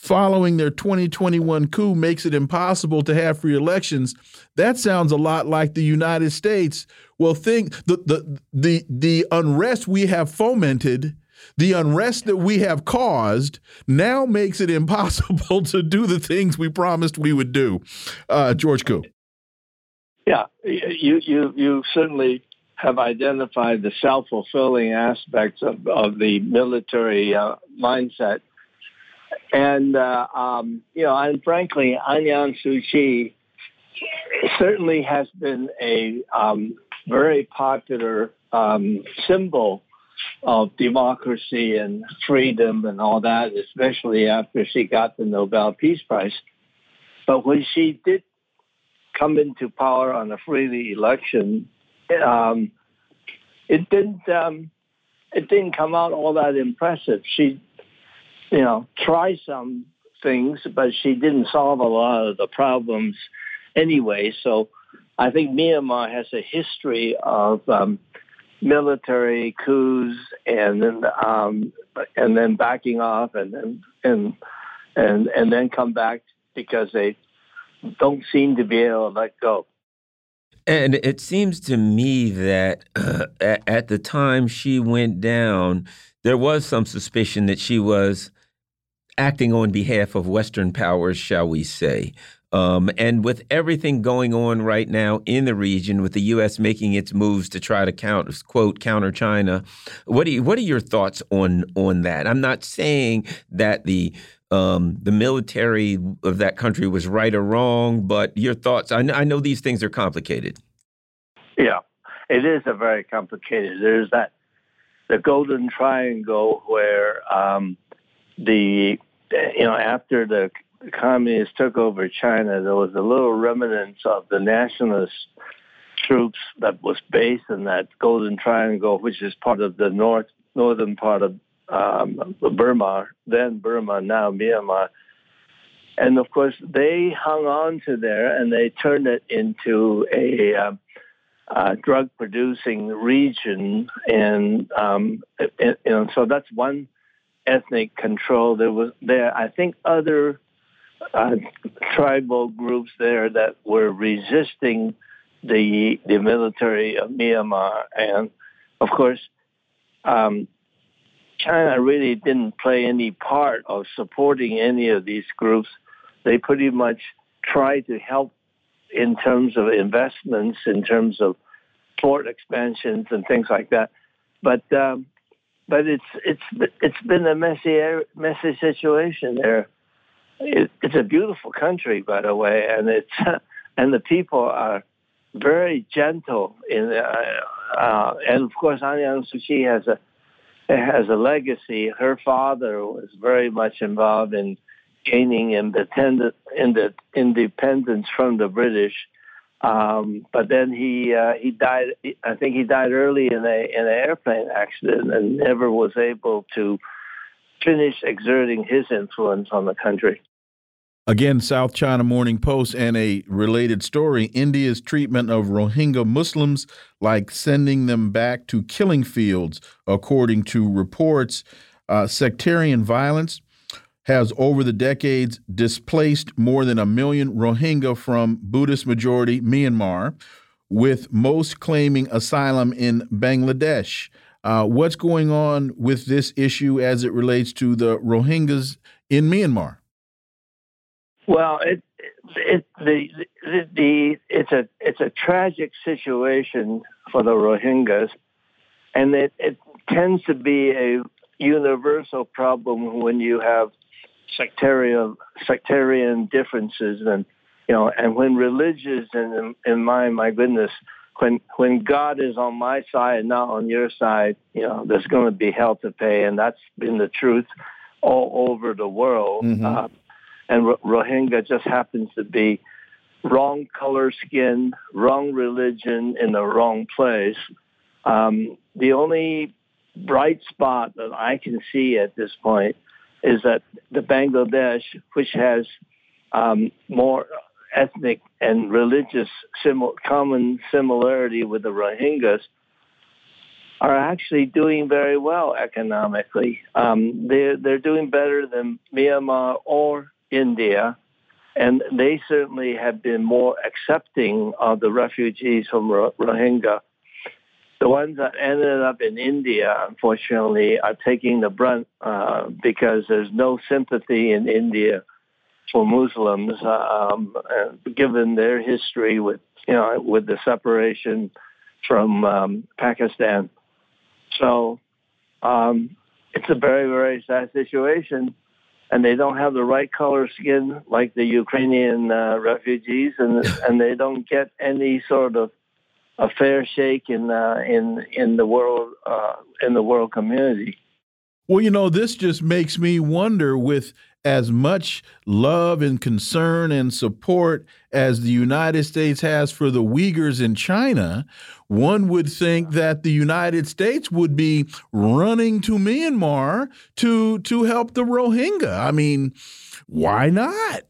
following their 2021 coup makes it impossible to have free elections. That sounds a lot like the United States. Well, think the the the the unrest we have fomented, the unrest that we have caused, now makes it impossible to do the things we promised we would do. Uh, George Koo. Yeah, you you you certainly have identified the self-fulfilling aspects of, of the military uh, mindset. And, uh, um, you know, and frankly, San Suu Kyi certainly has been a um, very popular um, symbol of democracy and freedom and all that, especially after she got the Nobel Peace Prize. But when she did come into power on a freely election, um, it didn't um, it didn't come out all that impressive. She, you know, try some things, but she didn't solve a lot of the problems anyway. So I think Myanmar has a history of um, military coups and then um, and then backing off and then and and and then come back because they don't seem to be able to let go. And it seems to me that uh, at the time she went down, there was some suspicion that she was acting on behalf of Western powers, shall we say. Um, and with everything going on right now in the region, with the U.S. making its moves to try to count, quote counter China, what you, what are your thoughts on on that? I'm not saying that the um, the military of that country was right or wrong, but your thoughts. I know, I know these things are complicated. Yeah, it is a very complicated. There's that the Golden Triangle where um, the you know after the communists took over China, there was a little remnants of the nationalist troops that was based in that Golden Triangle, which is part of the north northern part of um, Burma, then Burma, now Myanmar. And of course, they hung on to there and they turned it into a, uh, uh, drug producing region. And, um, and, you know, so that's one ethnic control. There was there, I think, other uh, tribal groups there that were resisting the the military of Myanmar, and of course, um, China really didn't play any part of supporting any of these groups. They pretty much tried to help in terms of investments, in terms of port expansions and things like that. But um, but it's it's it's been a messy messy situation there it, it's a beautiful country, by the way, and it's and the people are very gentle in uh, uh, and of course Aung San Suu Kyi has a has a legacy. Her father was very much involved in gaining independence from the British. Um, but then he uh, he died. I think he died early in a in an airplane accident and never was able to finish exerting his influence on the country. Again, South China Morning Post and a related story India's treatment of Rohingya Muslims like sending them back to killing fields, according to reports. Uh, sectarian violence has over the decades displaced more than a million Rohingya from Buddhist majority Myanmar, with most claiming asylum in Bangladesh. Uh, what's going on with this issue as it relates to the Rohingyas in Myanmar? Well, it, it the, the, the it's a it's a tragic situation for the Rohingyas, and it, it tends to be a universal problem when you have sectarian sectarian differences and you know and when religious and in my my goodness when when God is on my side and not on your side you know there's going to be hell to pay and that's been the truth all over the world mm-hmm. uh, and Rohingya just happens to be wrong color skin, wrong religion in the wrong place. Um, the only bright spot that I can see at this point is that the Bangladesh, which has um, more ethnic and religious common similarity with the Rohingyas, are actually doing very well economically. Um, they're they're doing better than Myanmar or India, and they certainly have been more accepting of the refugees from Rohingya. The ones that ended up in India, unfortunately, are taking the brunt uh, because there's no sympathy in India for Muslims, um, uh, given their history with you know with the separation from um, Pakistan. So um, it's a very very sad situation, and they don't have the right color skin like the Ukrainian uh, refugees, and and they don't get any sort of a fair shake in uh, in in the world uh, in the world community. Well, you know, this just makes me wonder with as much love and concern and support as the United States has for the Uyghurs in China, one would think that the United States would be running to Myanmar to to help the Rohingya. I mean, why not?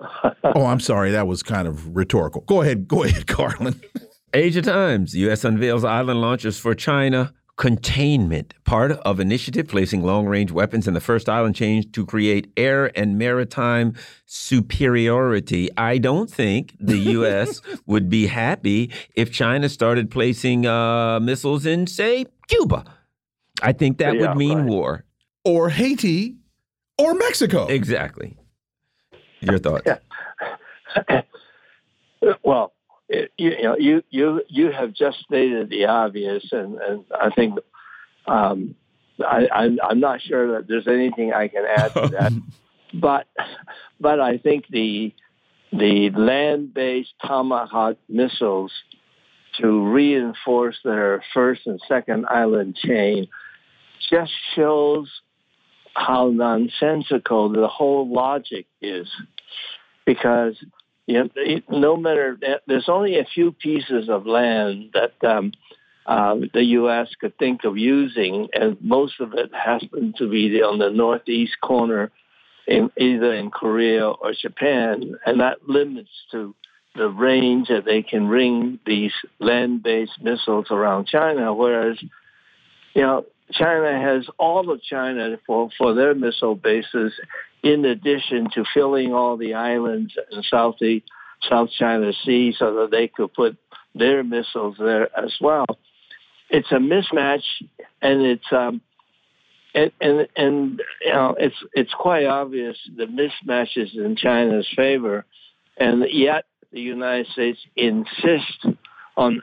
oh, I'm sorry, that was kind of rhetorical. Go ahead, go ahead, Garland. Asia Times. U.S. unveils island launchers for China containment, part of initiative placing long-range weapons in the first island chain to create air and maritime superiority. I don't think the U.S. would be happy if China started placing uh, missiles in, say, Cuba. I think that yeah, would mean right. war. Or Haiti or Mexico. Exactly. Your thoughts? Yeah. Well, you know, you you you have just stated the obvious, and, and I think um, I, I'm, I'm not sure that there's anything I can add to that. but but I think the the land-based Tomahawk missiles to reinforce their first and second island chain just shows how nonsensical the whole logic is, because you know, no matter there's only a few pieces of land that um, uh, the U.S. could think of using, and most of it happens to be on the northeast corner, in either in Korea or Japan, and that limits to the range that they can ring these land-based missiles around China. Whereas, you know, China has all of China for, for their missile bases, in addition to filling all the islands in South, South China Sea so that they could put their missiles there as well. It's a mismatch, and it's um, and, and and you know it's it's quite obvious the mismatch is in China's favor, and yet the United States insists on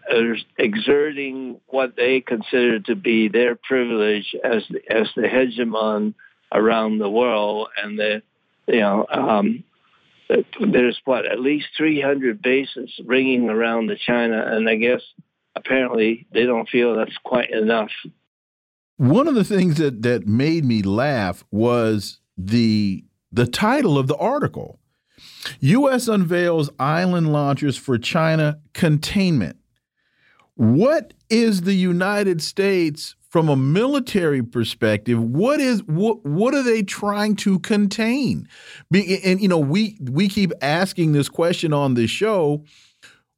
exerting what they consider to be their privilege as the, as the hegemon around the world, and the you know um, there's what at least 300 bases ringing around the China, and I guess apparently they don't feel that's quite enough. One of the things that that made me laugh was the the title of the article. U.S. unveils island launchers for China containment. What is the United States from a military perspective? What is what what are they trying to contain? Be, and you know, we we keep asking this question on this show.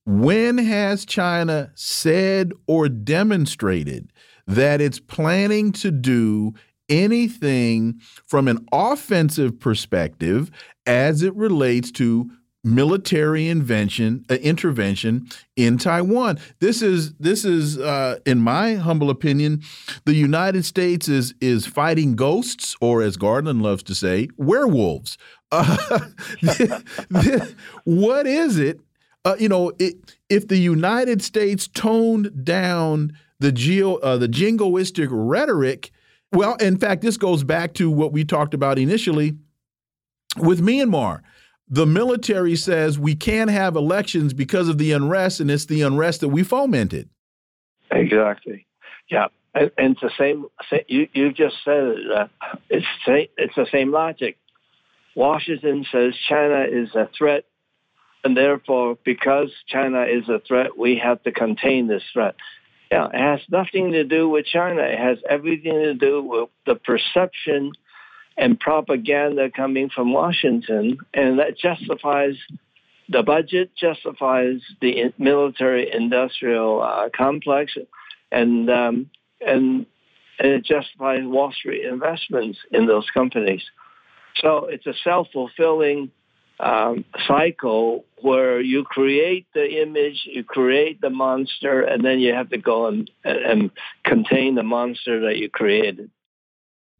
When has China said or demonstrated that it's planning to do anything from an offensive perspective as it relates to military invention uh, intervention in Taiwan. This is this is uh, in my humble opinion, the United States is is fighting ghosts, or as Garland loves to say, werewolves. Uh, what is it? Uh, you know, it, if the United States toned down the geo uh, the jingoistic rhetoric, well, in fact, this goes back to what we talked about initially with Myanmar the military says we can't have elections because of the unrest, and it's the unrest that we fomented. Exactly. Yeah, and, and it's the same. You you just said it. Uh, it's it's the same logic. Washington says China is a threat, and therefore, because China is a threat, we have to contain this threat. Yeah, it has nothing to do with China. It has everything to do with the perception and propaganda coming from Washington, and that justifies the budget, justifies the military industrial uh, complex, and um, and and it justifies Wall Street investments in those companies. So it's a self fulfilling um, cycle where you create the image, you create the monster, and then you have to go and, and contain the monster that you created.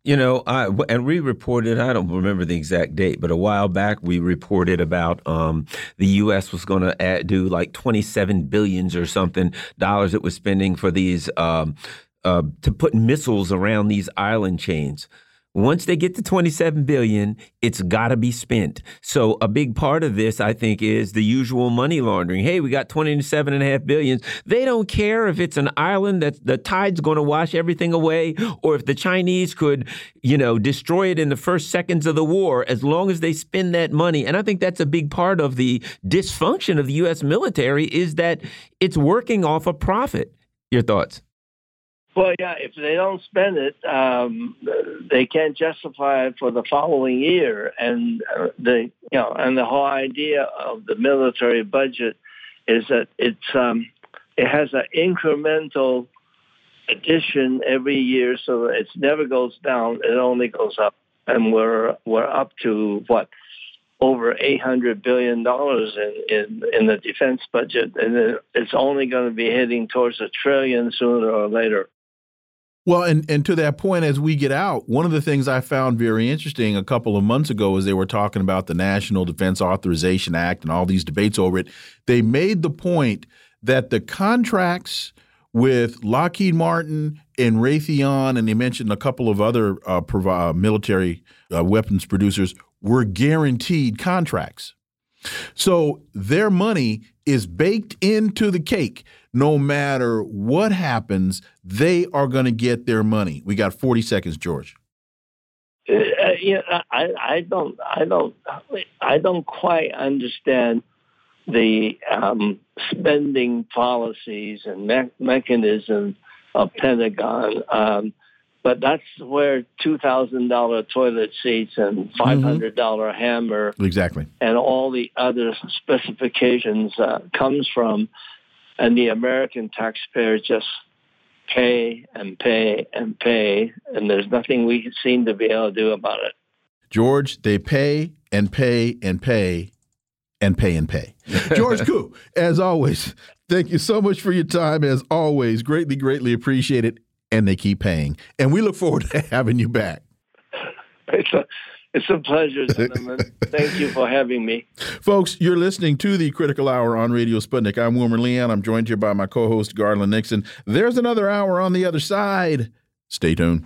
You know, I, and we reported, I don't remember the exact date, but a while back we reported about um, the U.S. was going to do like 27 billions or something dollars it was spending for these, um, uh, to put missiles around these island chains. Once they get to 27 billion, it's got to be spent. So a big part of this, I think, is the usual money laundering. Hey, we got 27 and a half billions. They don't care if it's an island that the tide's going to wash everything away or if the Chinese could, you know, destroy it in the first seconds of the war as long as they spend that money. And I think that's a big part of the dysfunction of the US military is that it's working off a profit. Your thoughts? Well, yeah, if they don't spend it, um, they can't justify it for the following year. And uh, the you know, and the whole idea of the military budget is that it's um, it has an incremental addition every year, so it never goes down; it only goes up. And we're we're up to what over eight hundred billion dollars in, in in the defense budget, and it's only going to be heading towards a trillion sooner or later. Well, and, and to that point, as we get out, one of the things I found very interesting a couple of months ago as they were talking about the National Defense Authorization Act and all these debates over it, they made the point that the contracts with Lockheed Martin and Raytheon, and they mentioned a couple of other uh, uh military uh, weapons producers, were guaranteed contracts. So their money is baked into the cake no matter what happens, they are going to get their money. We got 40 seconds, George. Uh, yeah, I, I don't, I don't, I don't quite understand the um, spending policies and me- mechanism of Pentagon. Um, but that's where two thousand dollar toilet seats and five hundred dollar mm-hmm. hammer exactly and all the other specifications uh, comes from and the American taxpayer just pay and pay and pay, and there's nothing we seem to be able to do about it. George, they pay and pay and pay and pay and pay. George Koo, as always, thank you so much for your time. As always, greatly, greatly appreciated. And they keep paying. And we look forward to having you back. It's a pleasure, gentlemen. Thank you for having me. Folks, you're listening to the Critical Hour on Radio Sputnik. I'm Wilmer Leon. I'm joined here by my co host, Garland Nixon. There's another hour on the other side. Stay tuned.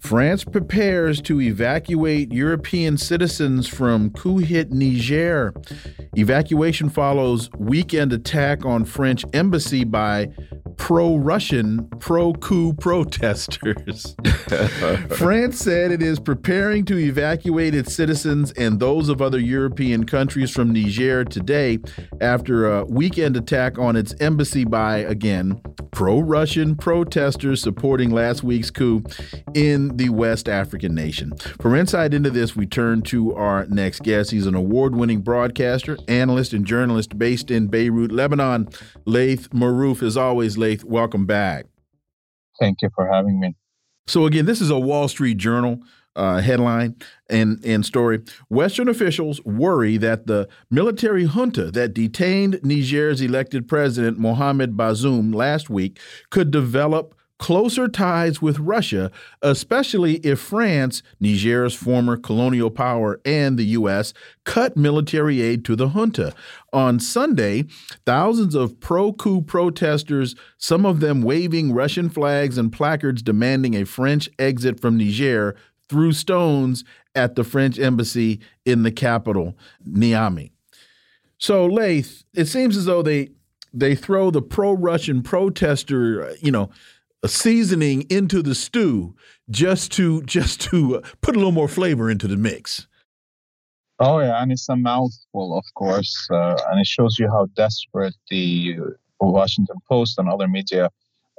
France prepares to evacuate European citizens from coup hit Niger. Evacuation follows weekend attack on French embassy by pro-Russian, pro-coup protesters. France said it is preparing to evacuate its citizens and those of other European countries from Niger today after a weekend attack on its embassy by again pro-Russian protesters supporting last week's coup in the West African nation. For insight into this, we turn to our next guest. He's an award winning broadcaster, analyst, and journalist based in Beirut, Lebanon. Laith Marouf, as always, Laith, welcome back. Thank you for having me. So, again, this is a Wall Street Journal uh, headline and, and story. Western officials worry that the military junta that detained Niger's elected president Mohamed Bazoum last week could develop closer ties with Russia, especially if France, Niger's former colonial power, and the U.S. cut military aid to the junta. On Sunday, thousands of pro coup protesters, some of them waving Russian flags and placards demanding a French exit from Niger, threw stones at the French embassy in the capital, Niamey. So, Laith, it seems as though they they throw the pro-Russian protester, you know, seasoning into the stew just to just to uh, put a little more flavor into the mix. Oh yeah, and it's a mouthful, of course, uh, and it shows you how desperate the Washington Post and other media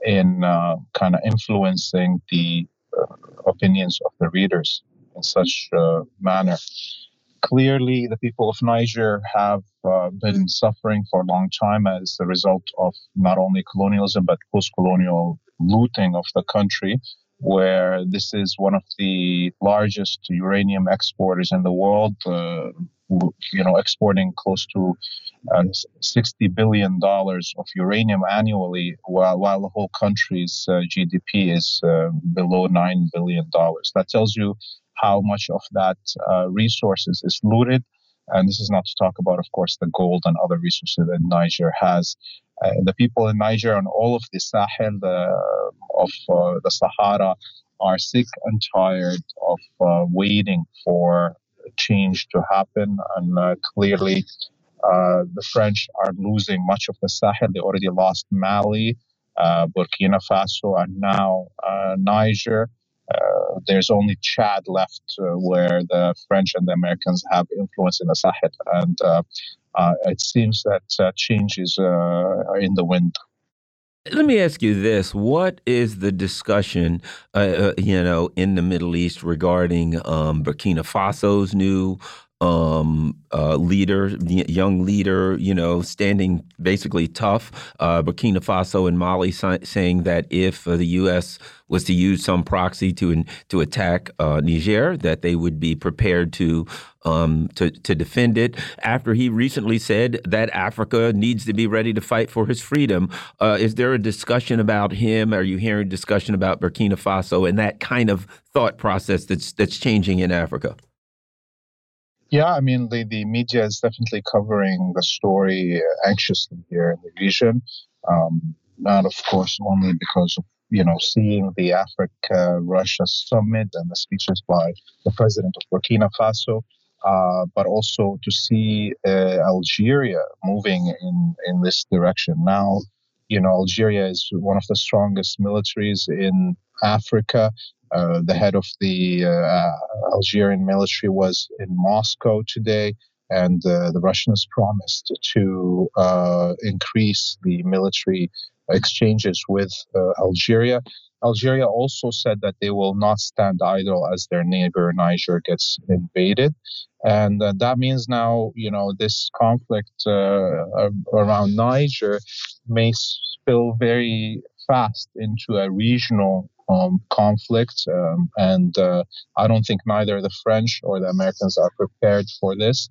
in uh, kind of influencing the uh, opinions of the readers. in such a manner. Clearly, the people of Niger have uh, been suffering for a long time as a result of not only colonialism but post colonial looting of the country, where this is one of the largest uranium exporters in the world. Uh, you know, exporting close to uh, 60 billion dollars of uranium annually, while while the whole country's uh, GDP is uh, below nine billion dollars. That tells you how much of that uh, resources is looted. And this is not to talk about, of course, the gold and other resources that Niger has. Uh, the people in Niger and all of the Sahel the, of uh, the Sahara are sick and tired of uh, waiting for change to happen. And uh, clearly, uh, the French are losing much of the Sahel. They already lost Mali, Burkina Faso, and now Niger. Uh, there's only Chad left uh, where the French and the Americans have influence in the Sahel. And uh, it seems that change is in the wind. Let me ask you this: What is the discussion, uh, uh, you know, in the Middle East regarding um, Burkina Faso's new um, uh, leader, young leader, you know, standing basically tough. Uh, Burkina Faso and Mali saying that if uh, the U.S. was to use some proxy to to attack uh, Niger, that they would be prepared to um, to to defend it. After he recently said that Africa needs to be ready to fight for his freedom, uh, is there a discussion about him? Are you hearing discussion about Burkina Faso and that kind of thought process that's that's changing in Africa? Yeah, I mean, the, the media is definitely covering the story anxiously here in the region. Um, not, of course, only because of you know seeing the Africa Russia summit and the speeches by the president of Burkina Faso, uh, but also to see uh, Algeria moving in in this direction. Now, you know, Algeria is one of the strongest militaries in Africa. Uh, the head of the uh, Algerian military was in Moscow today, and uh, the Russians promised to uh, increase the military exchanges with uh, Algeria. Algeria also said that they will not stand idle as their neighbor Niger gets invaded. And that means now, you know, this conflict around Niger may spill very fast into a regional um, conflict. Um, and uh, I don't think neither the French or the Americans are prepared for this.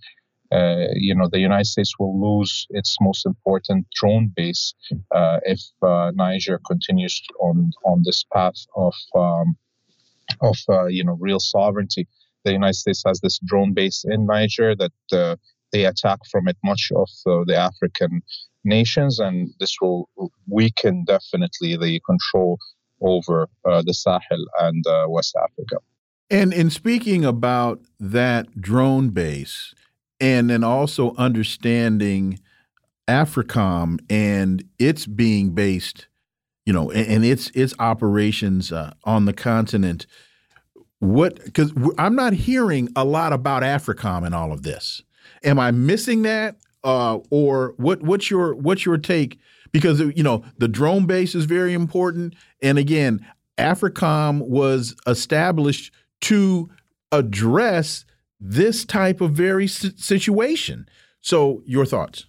Uh, you know, the United States will lose its most important drone base uh, if uh, Niger continues on on this path of um, of uh, you know real sovereignty. The United States has this drone base in Niger that uh, they attack from it much of the African nations, and this will weaken definitely the control over uh, the Sahel and uh, West Africa. And in speaking about that drone base, and then also understanding AFRICOM and its being based, you know, and, and its its operations uh, on the continent. What? Because I'm not hearing a lot about AFRICOM in all of this. Am I missing that, uh, or what? What's your what's your take? Because you know the drone base is very important. And again, AFRICOM was established to address this type of very situation. So, your thoughts?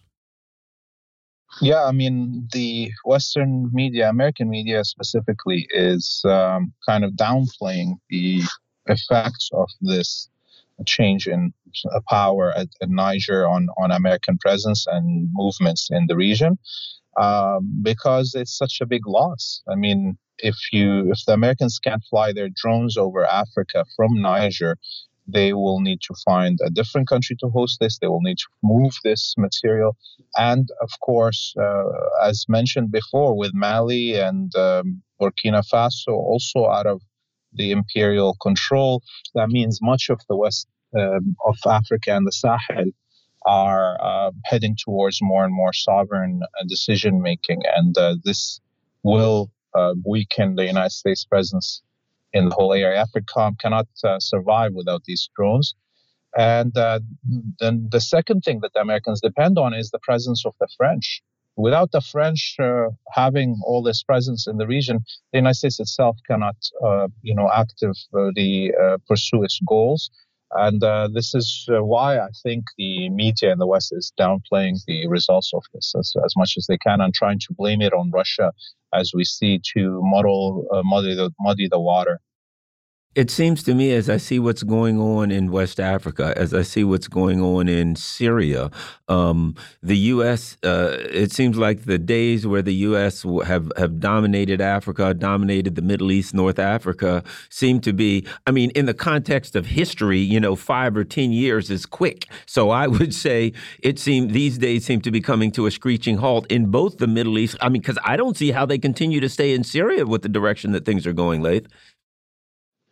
Yeah, I mean, the Western media, American media specifically, is um, kind of downplaying the effects of this change in power at, at Niger on, on American presence and movements in the region um, because it's such a big loss. I mean, if you if the Americans can't fly their drones over Africa from Niger, they will need to find a different country to host this. They will need to move this material, and of course, uh, as mentioned before, with Mali and um, Burkina Faso also out of the imperial control, that means much of the west um, of Africa and the Sahel are uh, heading towards more and more sovereign uh, decision making, and uh, this will uh, weaken the United States presence in the whole area. AFRICOM cannot survive without these drones. And then the second thing that the Americans depend on is the presence of the French. without the French uh, having all this presence in the region, the United States itself cannot, uh, you know, actively uh, pursue its goals. And uh, this is uh, why I think the media in the West is downplaying the results of this as, as much as they can and trying to blame it on Russia, as we see, to muddle, muddy, the, muddy the water. It seems to me, as I see what's going on in West Africa, as I see what's going on in Syria, um, the U.S. Uh, it seems like the days where the U.S. have have dominated Africa, dominated the Middle East, North Africa, seem to be. I mean, in the context of history, you know, five or ten years is quick. So I would say it seems these days seem to be coming to a screeching halt in both the Middle East. I mean, because I don't see how they continue to stay in Syria with the direction that things are going, Laith.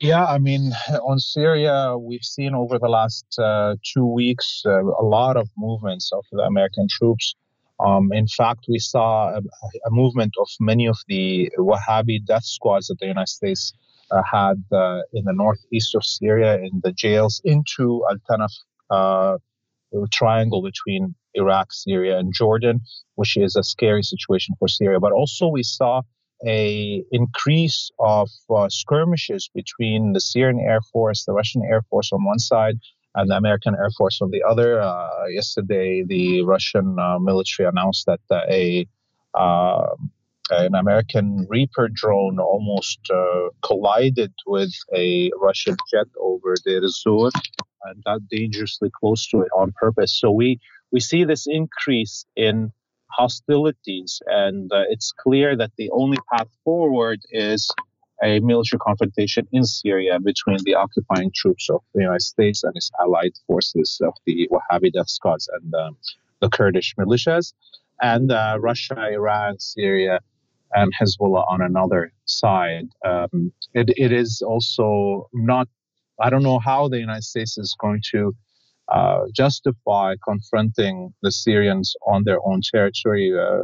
Yeah, I mean, on Syria, we've seen over the last uh, two weeks uh, a lot of movements of the American troops. Um, in fact, we saw a, a, movement of many of the Wahhabi death squads that the United States uh, had uh, in the northeast of Syria in the jails into Al Tanaf uh, triangle between Iraq, Syria, and Jordan, which is a scary situation for Syria. But also, we saw a increase of uh, skirmishes between the Syrian Air Force, the Russian Air Force on one side, and the American Air Force on the other. Uh, yesterday, the Russian uh, military announced that uh, a um, an American Reaper drone almost uh, collided with a Russian jet over the Azur and got dangerously close to it on purpose. So we we see this increase in hostilities. And uh, it's clear that the only path forward is a military confrontation in Syria between the occupying troops of the United States and its allied forces of the Wahhabi death squads and um, the Kurdish militias, and uh, Russia, Iran, Syria, and Hezbollah on another side. Um, it, it is also not, I don't know how the United States is going to uh, justify confronting the Syrians on their own territory. Uh,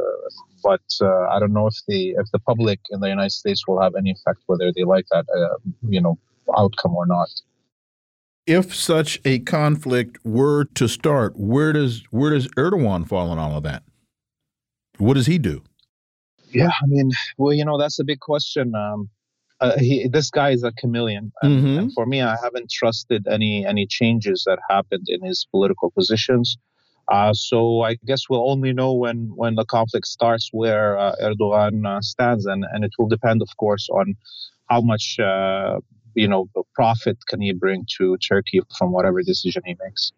but uh, I don't know if the if the public in the United States will have any effect whether they like that uh, you know outcome or not. If such a conflict were to start, where does where does Erdogan fall in all of that? What does he do? Yeah, I mean, well, you know, that's a big question. Um, uh, he, this guy is a chameleon, and, mm-hmm. and, for me, I haven't trusted any any changes that happened in his political positions. Uh, so I guess we'll only know when when the conflict starts where uh, Erdogan uh, stands, and and it will depend, of course, on how much uh, you know profit can he bring to Turkey from whatever decision he makes.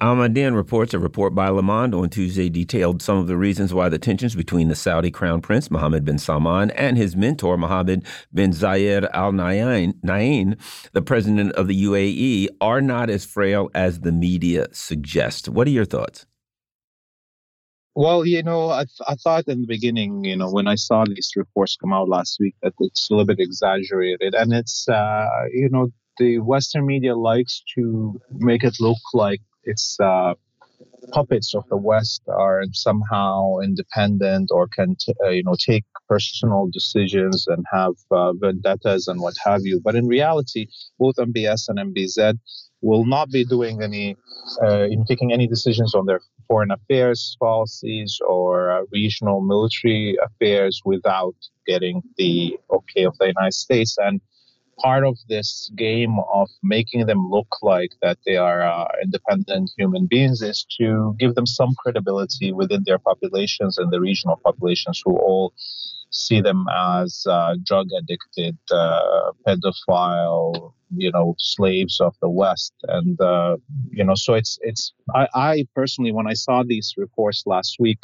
Al Mayadeen reports a report by Le Monde on Tuesday detailed some of the reasons why the tensions between the Saudi crown prince Mohammed bin Salman and his mentor Mohammed bin Zayed Al Nahyan, the president of the UAE, are not as frail as the media suggests. What are your thoughts? Well, you know, I, th I thought in the beginning, you know, when I saw these reports come out last week, that it's a little bit exaggerated, and it's, uh, you know, the Western media likes to make it look like its uh, puppets of the West are somehow independent or can t- uh, you know take personal decisions and have uh, vendettas and what have you. But in reality, both MBS and MBZ will not be doing any uh, in taking any decisions on their foreign affairs policies or uh, regional military affairs without getting the okay of the United States and part of this game of making them look like that they are uh, independent human beings is to give them some credibility within their populations and the regional populations who all see them as uh, drug addicted, uh, pedophile, you know, slaves of the West, and uh, you know, so it's it's. I, I personally, when I saw these reports last week,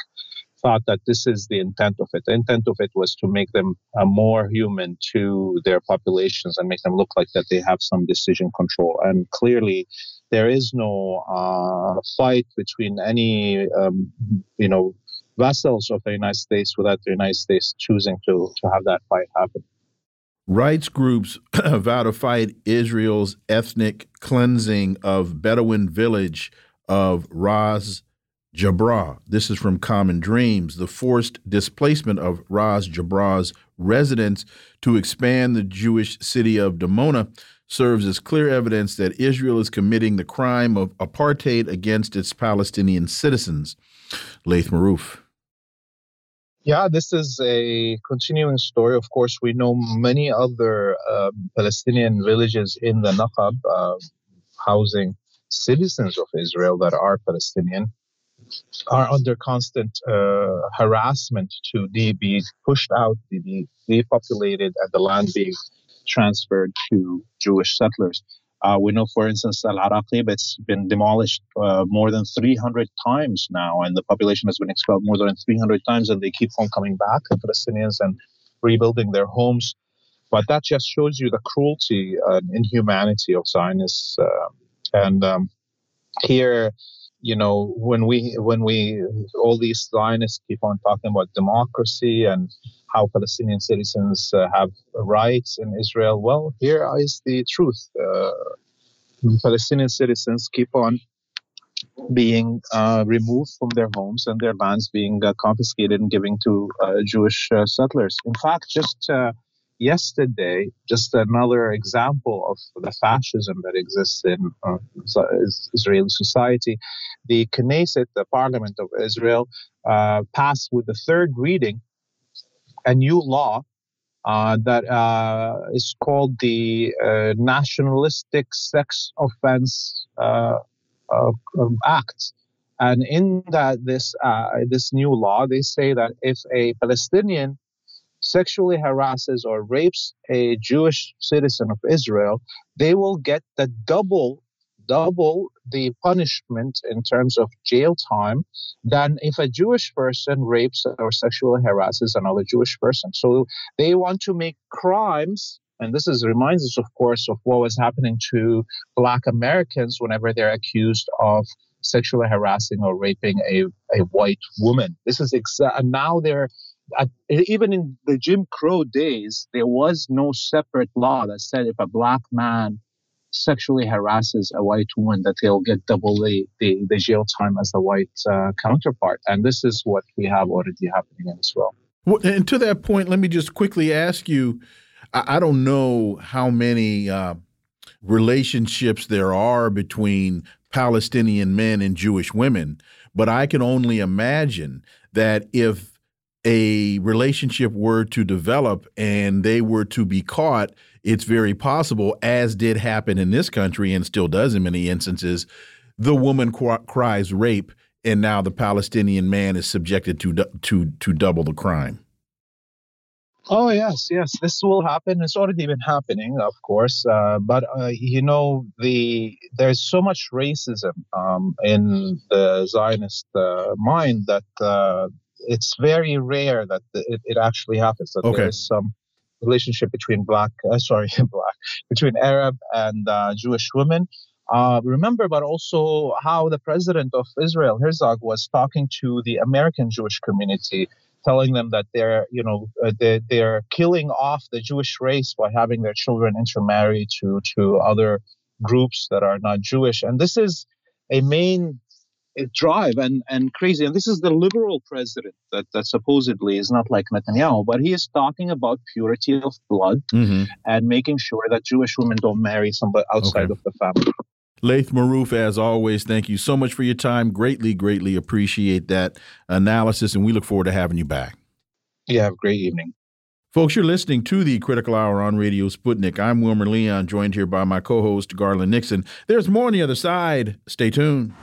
thought that this is the intent of it. The intent of it was to make them uh, more human to their populations and make them look like that they have some decision control. And clearly, there is no uh, fight between any, um, you know, vassals of the United States without the United States choosing to to have that fight happen. Rights groups vow to fight Israel's ethnic cleansing of Bedouin village of Ras Jabra. This is from Common Dreams. The forced displacement of Ras Jabra's residents to expand the Jewish city of Dimona serves as clear evidence that Israel is committing the crime of apartheid against its Palestinian citizens. Laith Marouf. Yeah, this is a continuing story. Of course, we know many other uh, Palestinian villages in the Naqab uh, housing citizens of Israel that are Palestinian are under constant uh, harassment to be pushed out, be depopulated, and the land being transferred to Jewish settlers. Uh, we know, for instance, Al Araqib, it's been demolished uh, more than 300 times now, and the population has been expelled more than 300 times, and they keep on coming back, the Palestinians, and rebuilding their homes. But that just shows you the cruelty and inhumanity of Zionists. Uh, and um, here, you know, when we when we all these Zionists keep on talking about democracy and how Palestinian citizens uh, have rights in Israel, well, here is the truth. Uh, Palestinian citizens keep on being uh, removed from their homes and their lands being uh, confiscated and given to uh, Jewish uh, settlers. In fact, just yesterday, just another example of the fascism that exists in uh, Israeli society. The Knesset, the Parliament of Israel, uh, passed with the third reading a new law uh, that uh, is called the uh, Nationalistic Sex Offense uh, Act. And in that this this new law, they say that if a Palestinian sexually harasses or rapes a Jewish citizen of Israel, they will get the double double the punishment in terms of jail time than if a Jewish person rapes or sexually harasses another Jewish person. So they want to make crimes and this is reminds us, of course, of what was happening to Black Americans whenever they're accused of sexually harassing or raping a, a white woman. This is exa- now they're even in the Jim Crow days, there was no separate law that said if a black man sexually harasses a white woman, that they'll get double the, the, the jail time as the white uh, counterpart. And this is what we have already happening as well. And to that point, let me just quickly ask you I, I don't know how many uh, relationships there are between Palestinian men and Jewish women, but I can only imagine that if a relationship were to develop and they were to be caught, it's very possible, as did happen in this country and still does in many instances, the woman cries rape, and now the Palestinian man is subjected to to to double the crime. Oh yes, yes, this will happen. It's already been happening, of course. Uh, but uh, you know, the there's so much racism um, in the Zionist uh, mind that uh, it's very rare that it, it actually happens that okay. there is some relationship between black uh, sorry black between arab and uh, jewish women uh, remember but also how the president of israel herzog was talking to the american jewish community telling them that they're you know uh, they, they're killing off the jewish race by having their children intermarry to to other groups that are not jewish and this is a main drive and, and crazy. And this is the liberal president that, that supposedly is not like Netanyahu, but he is talking about purity of blood mm-hmm. and making sure that Jewish women don't marry somebody outside okay. of the family. Laith Marouf, as always, thank you so much for your time. Greatly, greatly appreciate that analysis, and we look forward to having you back. Yeah, have a great evening. Folks, you're listening to the Critical Hour on Radio Sputnik. I'm Wilmer Leon, joined here by my co host, Garland Nixon. There's more on the other side. Stay tuned.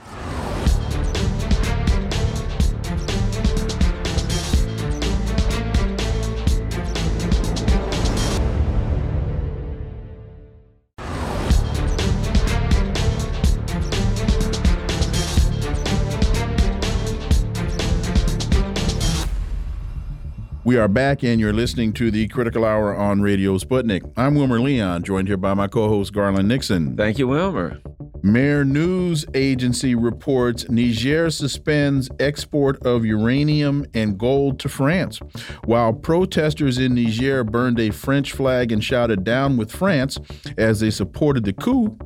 We are back, and you're listening to the Critical Hour on Radio Sputnik. I'm Wilmer Leon, joined here by my co host, Garland Nixon. Thank you, Wilmer. Mehr News Agency reports Niger suspends export of uranium and gold to France. While protesters in Niger burned a French flag and shouted down with France as they supported the coup,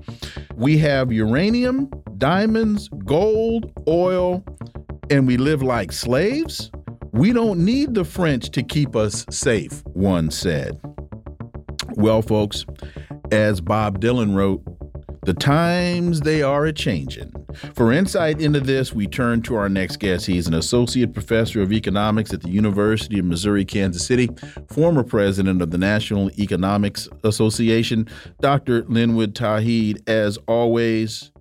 we have uranium, diamonds, gold, oil, and we live like slaves? We don't need the French to keep us safe, one said. Well, folks, as Bob Dylan wrote, the times they are a changin'. For insight into this, we turn to our next guest. He's an associate professor of economics at the University of Missouri Kansas City, former president of the National Economics Association, Dr. Linwood Tauheed. As always,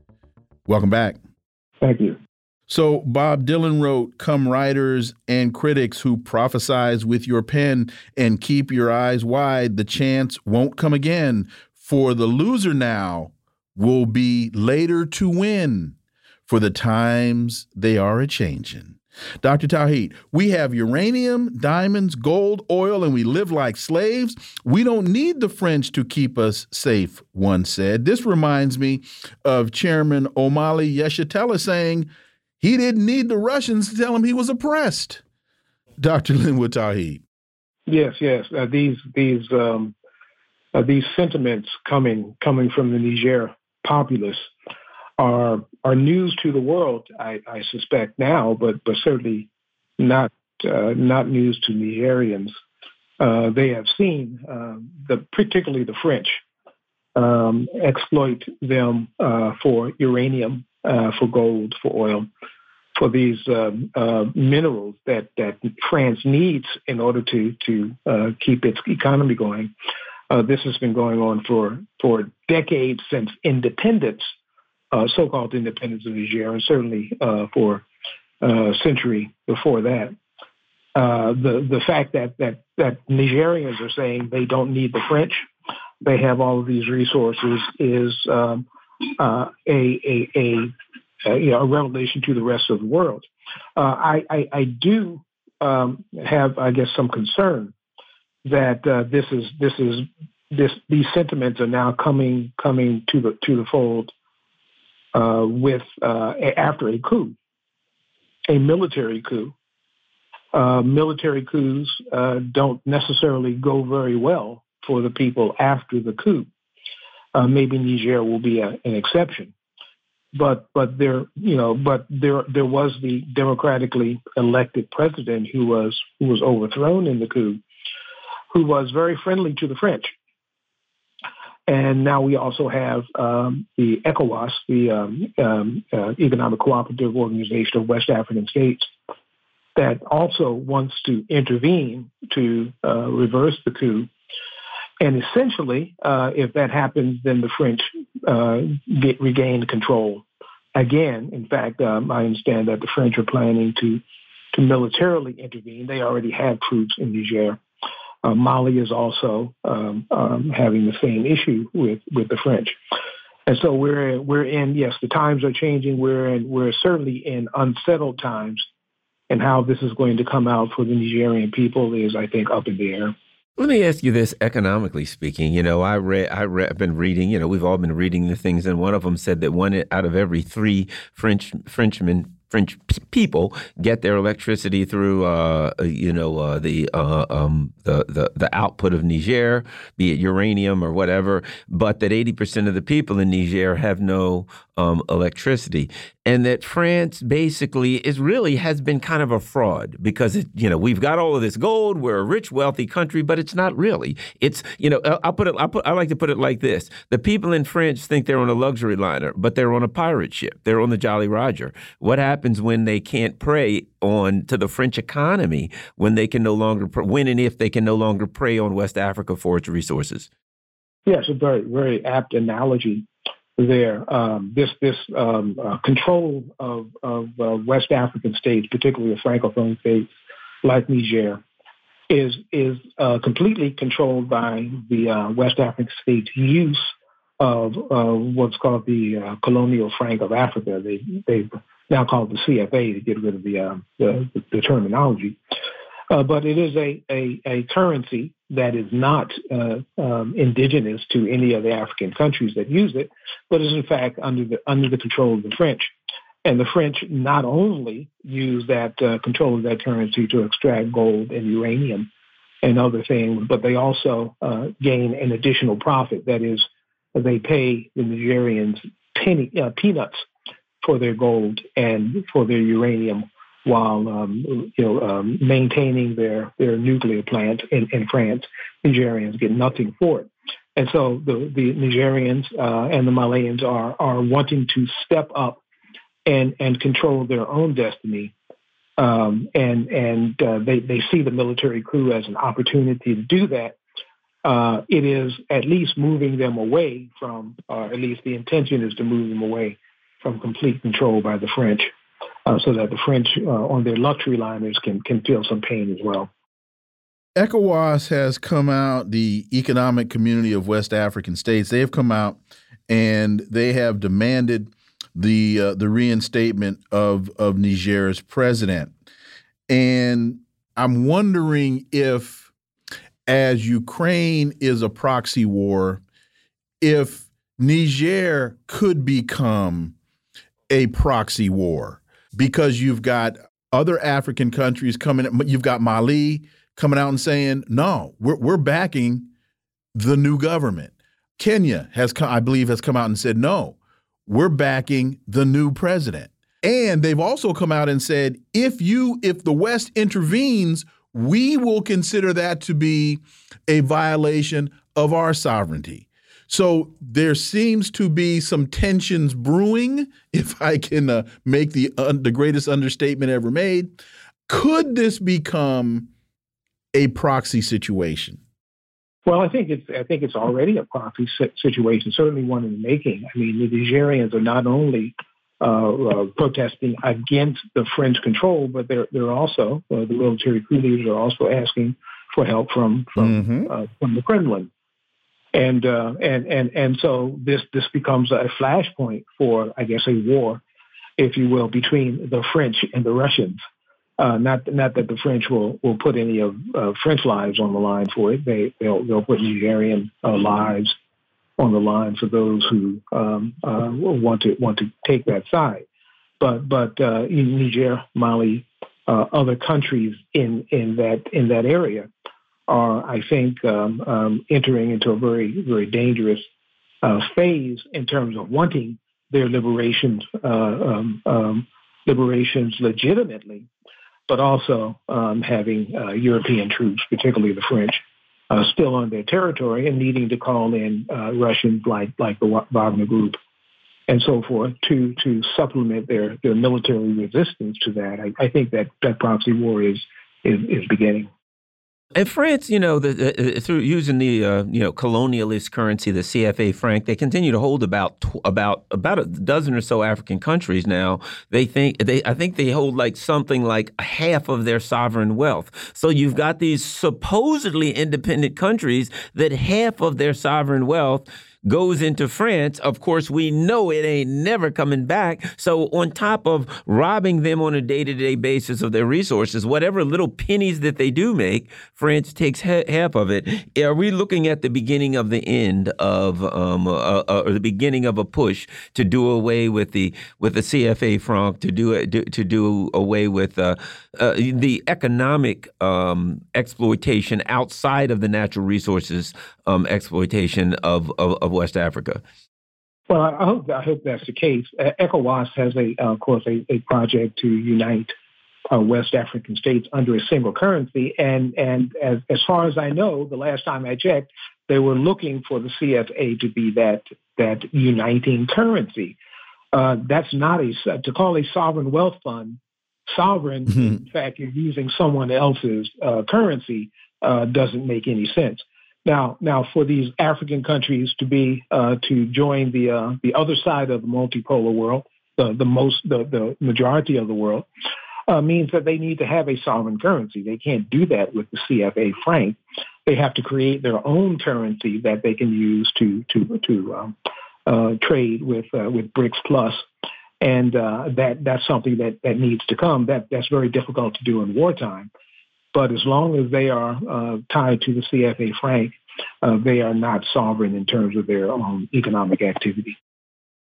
welcome back. Thank you. So, Bob Dylan wrote, Come writers and critics who prophesize with your pen and keep your eyes wide, the chance won't come again. For the loser now will be later to win for the times they are a changing. Dr. Tauheed, we have uranium, diamonds, gold, oil, and we live like slaves. We don't need the French to keep us safe, one said. This reminds me of Chairman Omali Yeshitela saying he didn't need the Russians to tell him he was oppressed. Dr. Linwood Tauheed. Yes, yes. Uh, these these um, uh, these sentiments coming coming from the Niger populace are are news to the world. I, I suspect now, but but certainly not uh, not news to Nigerians. Uh, they have seen uh, the particularly the French um, exploit them uh, for uranium, for gold, for oil, for these um, uh, minerals that that France needs in order to to keep its economy going. this has been going on for for decades since independence uh, so-called independence of Niger, and certainly uh, for a uh, century before that. Uh, the the fact that that that Nigerians are saying they don't need the French, they have all of these resources, is um, uh, a, a, a, a, you know, a revelation to the rest of the world. Uh, I, I, I do um, have, I guess, some concern that this is this is this these sentiments are now coming coming to the to the fold uh, with uh, after a coup, a military coup. Uh, military coups uh, don't necessarily go very well for the people after the coup. Uh, maybe Niger will be a, an exception, but but there you know but there there was the democratically elected president who was who was overthrown in the coup, who was very friendly to the French and now we also have um, the ECOWAS, the um, um, uh, Economic Cooperative Organization of West African States, that also wants to intervene to uh, reverse the coup. And essentially, uh, if that happens, then the French uh, get regain control again. In fact, um, I understand that the French are planning to to militarily intervene. They already have troops in Niger uh, Mali is also um, um, having the same issue with, with the French. And so we're we're in yes the times are changing we're in we're certainly in unsettled times and how this is going to come out for the Nigerian people is I think up in the air. Let me ask you this: economically speaking, you know, I read, I read, I've been reading. You know, we've all been reading the things, and one of them said that one out of every three French Frenchmen French people get their electricity through, uh, uh, you know, uh, the, uh, um, the, the the output of Niger, be it uranium or whatever. But that eighty percent of the people in Niger have no um, electricity, and that France basically is really has been kind of a fraud because it, you know we've got all of this gold, we're a rich, wealthy country, but it's not really. It's you know I'll put it I'll put I like to put it like this: the people in France think they're on a luxury liner, but they're on a pirate ship. They're on the Jolly Roger. What happens when they can't prey on to the French economy when they can no longer when and if they can no longer prey on West Africa for its resources? Yes, a very very apt analogy there. Um, this this um, uh, control of, of uh, West African states, particularly the Francophone states like Niger, is is uh, completely controlled by the uh, West African states' use of what's called the uh, colonial franc of Africa. They they now call it the CFA to get rid of the uh, the, the, terminology. But it is a, a, a currency that is not uh, um, indigenous to any of the African countries that use it, but is in fact under the under the control of the French. And the French not only use that uh, control of that currency to extract gold and uranium and other things, but they also uh, gain an additional profit. That is, they pay the Nigerians penny, uh, peanuts for their gold and for their uranium while um, you know um, maintaining their their nuclear plant in, in France. Nigerians get nothing for it, and so the the Nigerians uh, and the Malians are are wanting to step up and and control their own destiny. Um, and and uh, they they see the military coup as an opportunity to do that. Uh, it is at least moving them away from, or at least the intention is to move them away from complete control by the French, uh, so that the French uh, on their luxury liners can can feel some pain as well. ECOWAS has come out, the Economic Community of West African States, they have come out and they have demanded the uh, the reinstatement of of Niger's president. And I'm wondering if as Ukraine is a proxy war, if Niger could become a proxy war because you've got other African countries coming. You've got Mali coming out and saying, "No, we're we're backing the new government." Kenya has, I believe, has come out and said, "No, we're backing the new president." And they've also come out and said, "If you, if the West intervenes, we will consider that to be a violation of our sovereignty." So there seems to be some tensions brewing, if I can uh, make the uh, the greatest understatement ever made. Could this become a proxy situation? Well, I think it's I think it's already a proxy situation, certainly one in the making. I mean, the Nigerians are not only uh, uh, protesting against the French control, but they're they're also uh, the military coup leaders are also asking for help from from mm -hmm. from the Kremlin. And uh, and and and so this this becomes a flashpoint for I guess a war, if you will, between the French and the Russians. Uh, not not that the French will will put any of uh, French lives on the line for it. They they'll they'll put Nigerian uh, lives on the line for those who um, uh, want to want to take that side. But but uh, Niger, Mali, uh, other countries in in that in that area are, I think, um, um, entering into a very, very dangerous uh, phase in terms of wanting their liberations, uh, um, um liberations legitimately, but also um, having uh, European troops, particularly the French, uh, still on their territory and needing to call in uh, Russians like like the Wagner Group and so forth to to supplement their their military resistance to that. I, I think that that proxy war is is, is beginning. In France, you know, the, the, through using the uh, you know colonialist currency, the CFA franc, they continue to hold about about about a dozen or so African countries now. They think they I think they hold like something like half of their sovereign wealth. So you've got these supposedly independent countries that half of their sovereign wealth goes into France, of course, we know it ain't never coming back. So, on top of robbing them on a day to day basis of their resources, whatever little pennies that they do make, France takes ha half of it. Are we looking at the beginning of the end of, um, uh, uh, or the beginning of a push to do away with the with the CFA franc, to do it, to do away with uh, uh, the economic um, exploitation outside of the natural resources um, exploitation of, of, of West Africa? Well, I hope I hope that's the case. ECOWAS has a, uh, of course, a, a, project to unite uh, West African states under a single currency, and and as as far as I know, the last time I checked, they were looking for the CFA to be that that uniting currency. Uh, that's not a to call a sovereign wealth fund sovereign. Mm-hmm. In fact, you're using someone else's uh, currency uh, doesn't make any sense. Now, now for these African countries to be uh, to join the uh, the other side of the multipolar world, the the most the, the majority of the world, uh, means that they need to have a sovereign currency. They can't do that with the CFA franc. They have to create their own currency that they can use to to to um, uh, trade with uh, with BRICS plus, and uh, that that's something that that needs to come. That that's very difficult to do in wartime. But as long as they are uh, tied to the CFA franc, uh, they are not sovereign in terms of their own economic activity.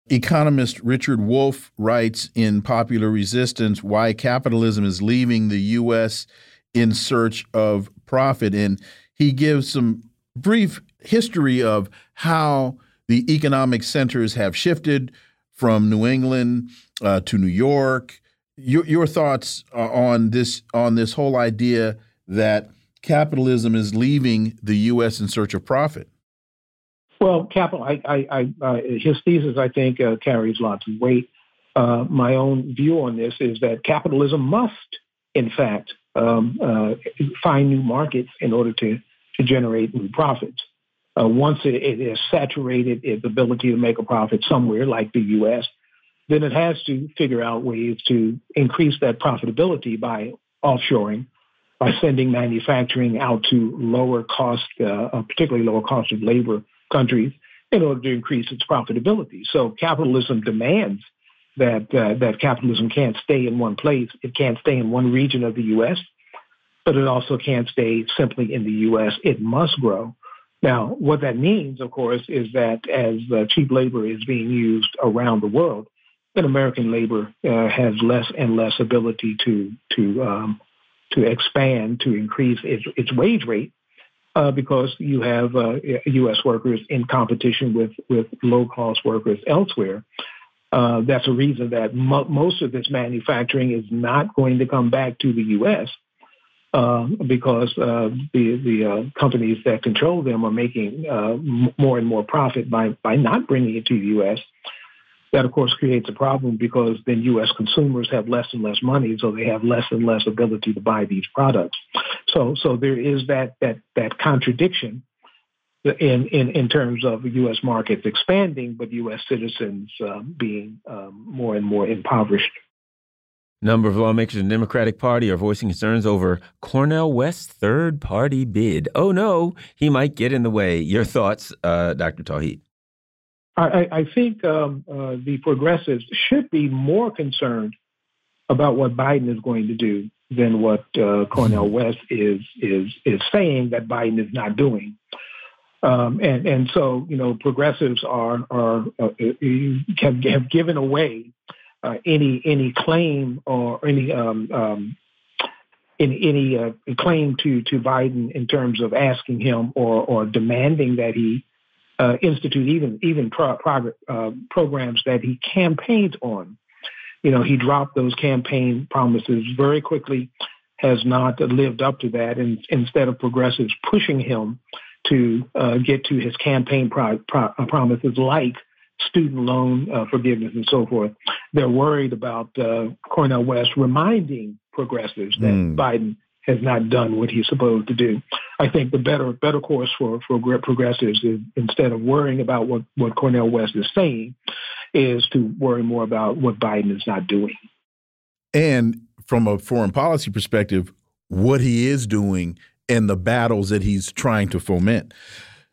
Economist Richard Wolff writes in Popular Resistance why capitalism is leaving the U.S. in search of profit. And he gives some brief history of how the economic centers have shifted from New England uh, to New York your your thoughts on this on this whole idea that capitalism is leaving the U.S. in search of profit. Well, capital. I, I, I uh, his thesis, I think, uh, carries lots of weight. uh, my own view on this is that capitalism must, in fact, um, uh, find new markets in order to, to generate new profits. Uh, once it, it has saturated its ability to make a profit somewhere, like the U.S., then it has to figure out ways to increase that profitability by offshoring, by sending manufacturing out to lower cost, uh, uh, particularly lower cost of labor countries, in order to increase its profitability. So capitalism demands that uh, that capitalism can't stay in one place. It can't stay in one region of the U.S., but it also can't stay simply in the U.S. It must grow. Now, what that means, of course, is that as uh, cheap labor is being used around the world, then American labor uh, has less and less ability to to um, to expand to increase its, its wage rate uh, because you have U.S. Uh, workers in competition with with low cost workers elsewhere. Uh, that's a reason that mo- most of this manufacturing is not going to come back to the U.S. Uh, because uh, the the uh, companies that control them are making m- more and more profit by by not bringing it to the U.S. That of course creates a problem because then U.S. consumers have less and less money, so they have less and less ability to buy these products. So so there is that that that contradiction in, in, in terms of U.S. markets expanding, but U.S. citizens uh, being um, more and more impoverished. Number of lawmakers in the Democratic Party are voicing concerns over Cornel West's third party bid. Oh no, he might get in the way. Your thoughts, uh, Dr. Tauheed? I, think um, uh, the progressives should be more concerned about what Biden is going to do than what uh, Cornel mm-hmm. West is is is saying that Biden is not doing. Um, and and so you know progressives are are uh, have, have given away uh, any any claim or any um, um, any, any uh, claim to to Biden in terms of asking him or or demanding that he uh, institute even even pro- pro- uh, programs that he campaigned on. You know, he dropped those campaign promises very quickly, has not lived up to that, and instead of progressives pushing him to uh, get to his campaign pro- pro- uh, promises like student loan uh, forgiveness and so forth. They're worried about uh, Cornel West reminding progressives that mm. Biden has not done what he's supposed to do. I think the better better course for for progressives is instead of worrying about what what Cornel West is saying, is to worry more about what Biden is not doing. And from a foreign policy perspective, what he is doing and the battles that he's trying to foment.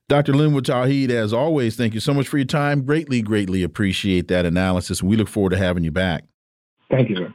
Dr. Linwood Tauheed, as always, thank you so much for your time. Greatly, greatly appreciate that analysis. We look forward to having you back. Thank you, sir.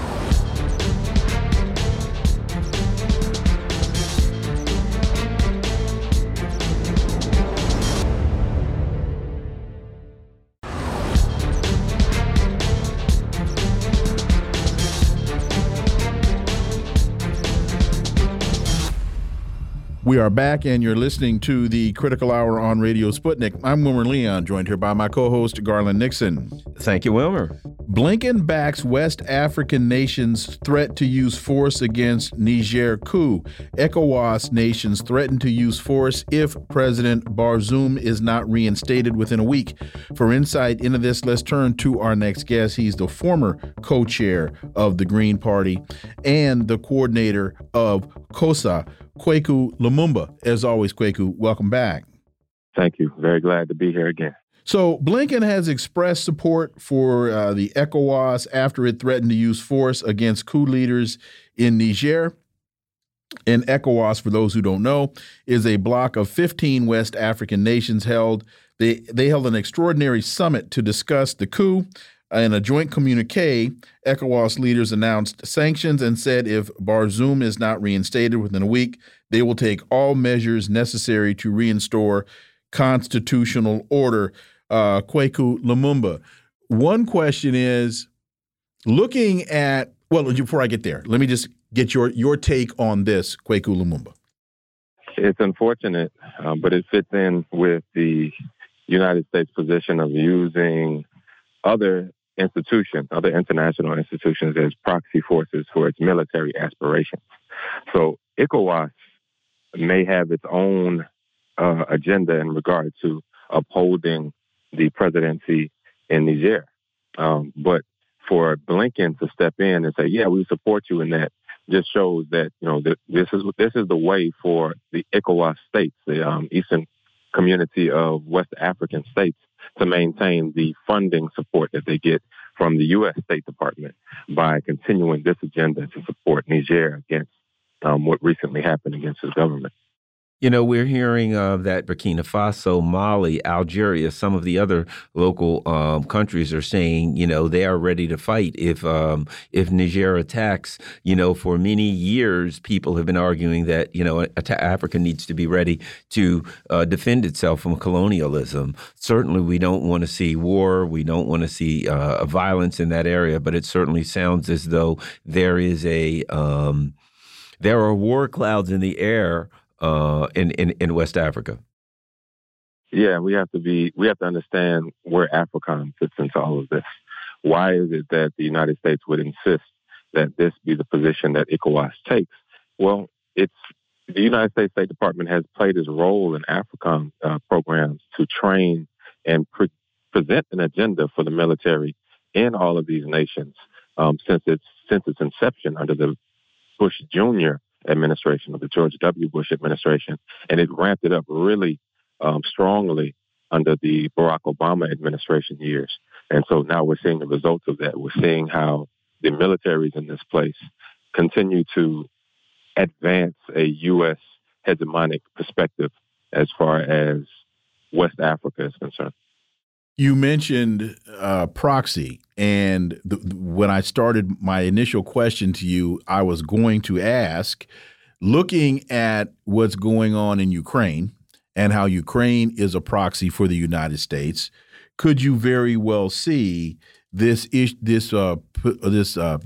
We are back, and you're listening to the Critical Hour on Radio Sputnik. I'm Wilmer Leon, joined here by my co host, Garland Nixon. Thank you, Wilmer. Blinken backs West African nations' threat to use force against Niger coup. ECOWAS nations threaten to use force if President Bazoum is not reinstated within a week. For insight into this, let's turn to our next guest. He's the former co chair of the Green Party and the coordinator of COSA Kwaku Lumumba. As always, Kwaku, welcome back. Thank you. Very glad to be here again. So, Blinken has expressed support for uh, the ECOWAS after it threatened to use force against coup leaders in Niger. And ECOWAS, for those who don't know, is a bloc of 15 West African nations held. They, they held an extraordinary summit to discuss the coup in a joint communique, ECOWAS leaders announced sanctions and said if Bazoum is not reinstated within a week, they will take all measures necessary to reinstore constitutional order. Uh, Kwaku Lumumba. One question is looking at, well, before I get there, let me just get your, your take on this, Kwaku Lumumba. It's unfortunate, uh, but it fits in with the United States position of using other institutions, other international institutions, as proxy forces for its military aspirations. So ECOWAS may have its own uh, agenda in regard to upholding the presidency in Niger. Um, but for Blinken to step in and say, "Yeah, we support you in that," just shows that you know this is this is the way for the ECOWAS states, the um, Eastern Community of West African states, to maintain the funding support that they get from the U.S. State Department by continuing this agenda to support Niger against um, what recently happened against his government. You know, we're hearing of that Burkina Faso, Mali, Algeria, some of the other local um, countries are saying, you know, they are ready to fight if um, if Niger attacks. You know, for many years, people have been arguing that you know Africa needs to be ready to uh, defend itself from colonialism. Certainly, we don't want to see war. We don't want to see uh, violence in that area. But it certainly sounds as though there is a um, there are war clouds in the air uh, in, in in West Africa? Yeah, we have to be we have to understand where AFRICOM fits into all of this. Why is it that the United States would insist that this be the position that ECOWAS takes? Well, it's the United States State Department has played its role in AFRICOM uh, programs to train and pre- present an agenda for the military in all of these nations um, since its since its inception under the Bush Jr administration, of the George W. Bush administration, and it ramped it up really um, strongly under the Barack Obama administration years. And so now we're seeing the results of that. We're seeing how the militaries in this place continue to advance a U.S. hegemonic perspective as far as West Africa is concerned. You mentioned uh, proxy, and the, when I started my initial question to you, I was going to ask, looking at what's going on in Ukraine and how Ukraine is a proxy for the United States, could you very well see this this uh, this uh,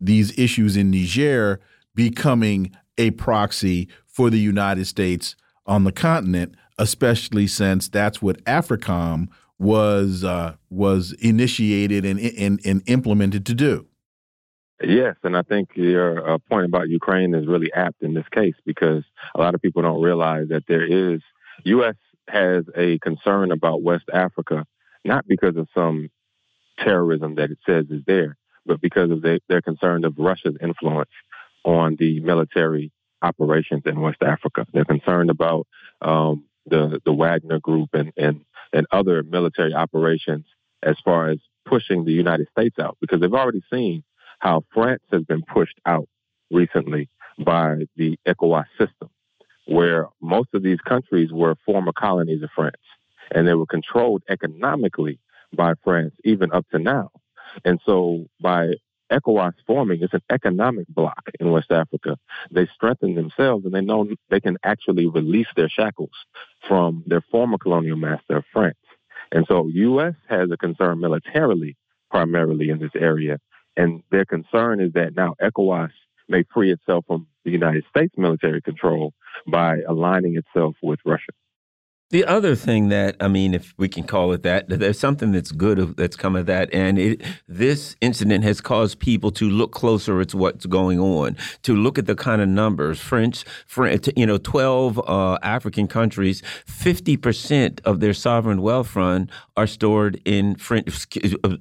these issues in Niger becoming a proxy for the United States on the continent, especially since that's what AFRICOM was uh, was initiated and, and, and implemented to do. Yes, and I think your uh, point about Ukraine is really apt in this case because a lot of people don't realize that there is U.S. has a concern about West Africa, not because of some terrorism that it says is there, but because of their, their concern of Russia's influence on the military operations in West Africa. They're concerned about um, the the Wagner Group and and and other military operations as far as pushing the United States out because they've already seen how France has been pushed out recently by the ECOWAS system, where most of these countries were former colonies of France and they were controlled economically by France even up to now. And so by ECOWAS forming, it's an economic bloc in West Africa. They strengthen themselves and they know they can actually release their shackles from their former colonial master France. And so U.S. has a concern militarily, primarily in this area. And their concern is that now ECOWAS may free itself from the United States military control by aligning itself with Russia. The other thing that I mean, if we can call it that, there's something that's good that's come of that, and it, this incident has caused people to look closer at what's going on, to look at the kind of numbers. French, French you know, 12 uh, African countries, 50 percent of their sovereign wealth fund are stored in French.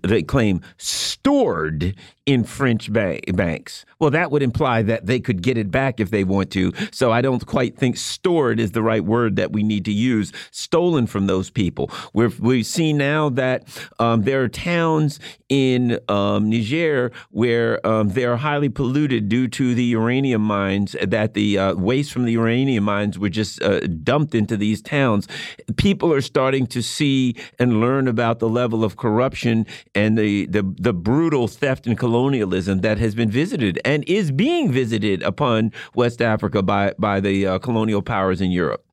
They claim stored in French banks. Well, that would imply that they could get it back if they want to. So I don't quite think stored is the right word that we need to use. Stolen from those people. We've we see now that um, there are towns in um, Niger where um, they are highly polluted due to the uranium mines. That the uh, waste from the uranium mines were just uh, dumped into these towns. People are starting to see and learn about the level of corruption and the the, the brutal theft and colonialism colonialism that has been visited and is being visited upon West Africa by by the uh, colonial powers in Europe.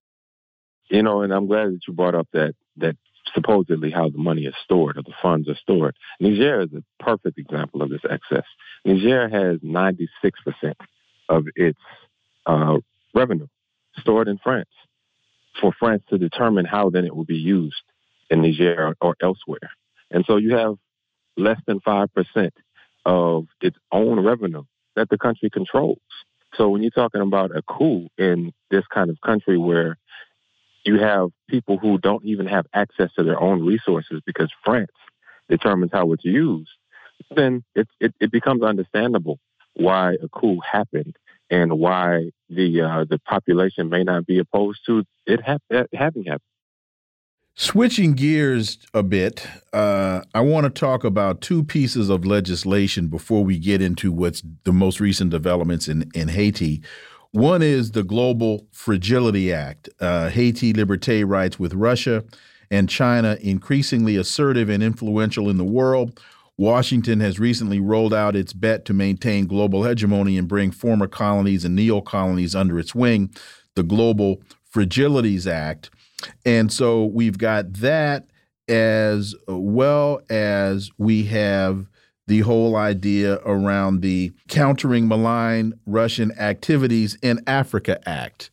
You know, and I'm glad that you brought up that that supposedly how the money is stored or the funds are stored. Niger is a perfect example of this excess. Niger has 96% of its uh, revenue stored in France for France to determine how then it will be used in Niger or, or elsewhere. And so you have less than 5% of its own revenue that the country controls. So when you're talking about a coup in this kind of country where you have people who don't even have access to their own resources because France determines how it's used, then it, it, it becomes understandable why a coup happened and why the uh, the population may not be opposed to it ha having happened. Switching gears a bit, uh, I want to talk about two pieces of legislation before we get into what's the most recent developments in, in Haiti. One is the Global Fragility Act. Uh, Haiti Liberté writes with Russia and China increasingly assertive and influential in the world. Washington has recently rolled out its bet to maintain global hegemony and bring former colonies and neo colonies under its wing, the Global Fragilities Act. And so we've got that as well as we have the whole idea around the Countering Malign Russian Activities in Africa Act.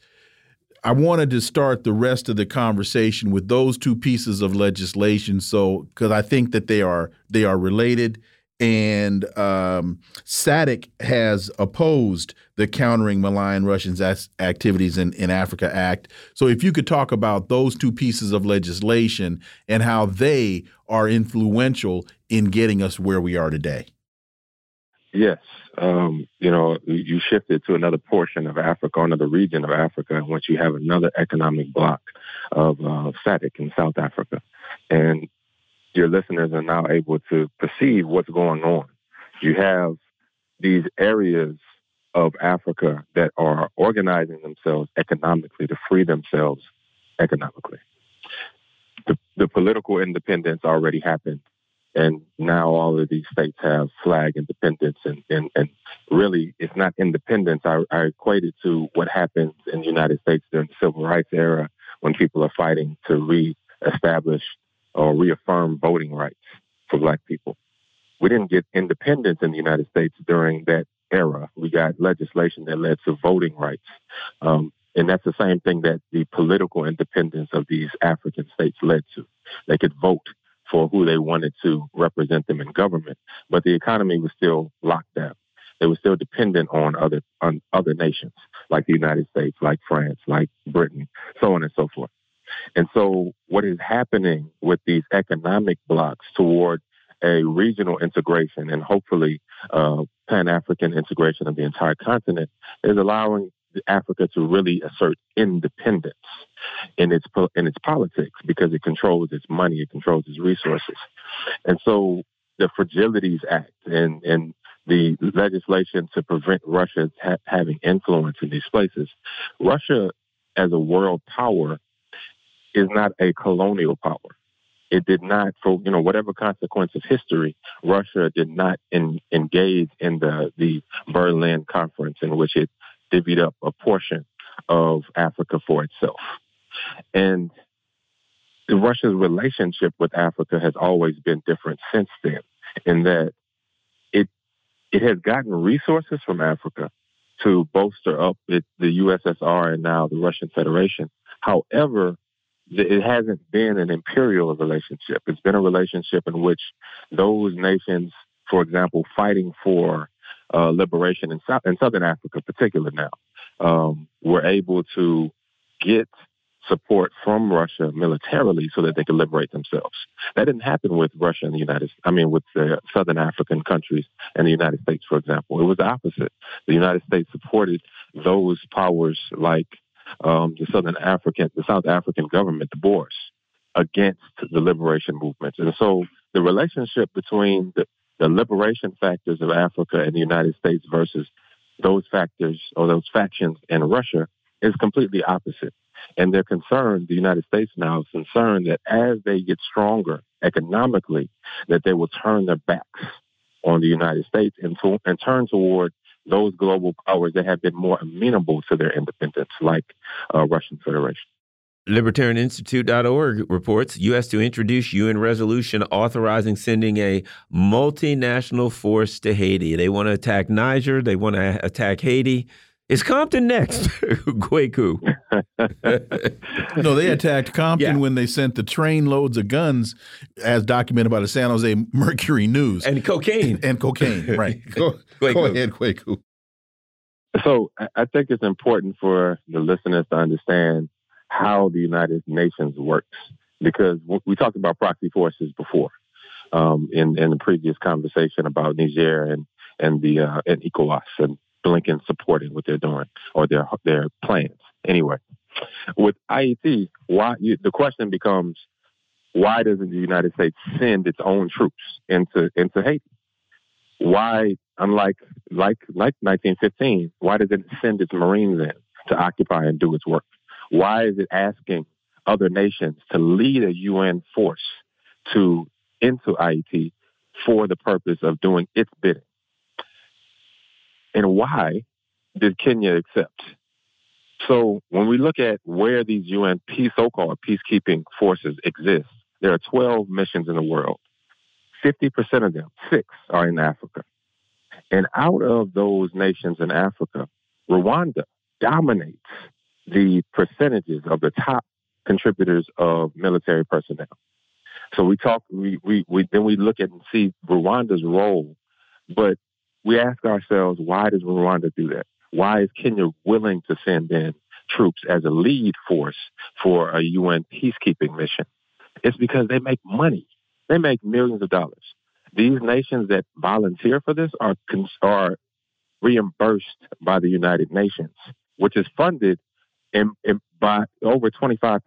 I wanted to start the rest of the conversation with those two pieces of legislation, so because I think that they are they are related, and um, SADC has opposed the Countering Malign Russians Activities in, in Africa Act. So, if you could talk about those two pieces of legislation and how they are influential in getting us where we are today. Yes. Um, you know, you shifted to another portion of Africa, another region of Africa, once you have another economic block of uh, SADC in South Africa. And your listeners are now able to perceive what's going on. You have these areas of Africa that are organizing themselves economically to free themselves economically. The, the political independence already happened and now all of these states have flag independence and, and, and really it's not independence I, I equate it to what happens in the united states during the civil rights era when people are fighting to re-establish or reaffirm voting rights for black people we didn't get independence in the united states during that era we got legislation that led to voting rights um, and that's the same thing that the political independence of these African states led to. They could vote for who they wanted to represent them in government. But the economy was still locked down. They were still dependent on other on other nations like the United States, like France, like Britain, so on and so forth. And so what is happening with these economic blocks toward a regional integration and hopefully uh, Pan-African integration of the entire continent is allowing Africa to really assert independence in its in its politics because it controls its money, it controls its resources, and so the Fragilities Act and and the legislation to prevent Russia ha- having influence in these places. Russia, as a world power, is not a colonial power. It did not, for you know, whatever consequence of history, Russia did not in, engage in the the Berlin Conference in which it divvied up a portion of Africa for itself. And Russia's relationship with Africa has always been different since then, in that it it has gotten resources from Africa to bolster up it, the USSR and now the Russian Federation. However, it hasn't been an imperial relationship. It's been a relationship in which those nations, for example, fighting for uh, liberation in, South, in Southern Africa, particular now, um, were able to get support from Russia militarily so that they could liberate themselves. That didn't happen with Russia and the United States, I mean with the Southern African countries and the United States, for example. It was the opposite. The United States supported those powers like um, the Southern African, the South African government, the Boers, against the liberation movements. And so the relationship between the, the liberation factors of Africa and the United States versus those factors or those factions in Russia is completely opposite. And they're concerned, the United States now is concerned that as they get stronger economically, that they will turn their backs on the United States and, to, and turn toward those global powers that have been more amenable to their independence, like uh, Russian Federation. LibertarianInstitute.org reports U.S. to introduce UN resolution authorizing sending a multinational force to Haiti. They want to attack Niger. They want to attack Haiti. Is Compton next? Kwaku. no, they attacked Compton yeah. when they sent the train loads of guns, as documented by the San Jose Mercury News. And cocaine. and cocaine, right. Go, go ahead, Kwaku. So I think it's important for the listeners to understand how the United Nations works because we talked about proxy forces before um, in in the previous conversation about Niger and and the uh, and ECOWAS and Blinken supporting what they're doing or their their plans. Anyway, with Haiti, why you, the question becomes why doesn't the United States send its own troops into into Haiti? Why, unlike like like 1915, why does it send its Marines in to occupy and do its work? Why is it asking other nations to lead a UN force to into Haiti for the purpose of doing its bidding? And why did Kenya accept? So when we look at where these UN peace, so-called peacekeeping forces exist, there are 12 missions in the world. 50% of them, six, are in Africa. And out of those nations in Africa, Rwanda dominates the percentages of the top contributors of military personnel. So we talk, we, we, we then we look at and see Rwanda's role, but we ask ourselves, why does Rwanda do that? Why is Kenya willing to send in troops as a lead force for a UN peacekeeping mission? It's because they make money. They make millions of dollars. These nations that volunteer for this are are reimbursed by the United Nations, which is funded in, in by over 25%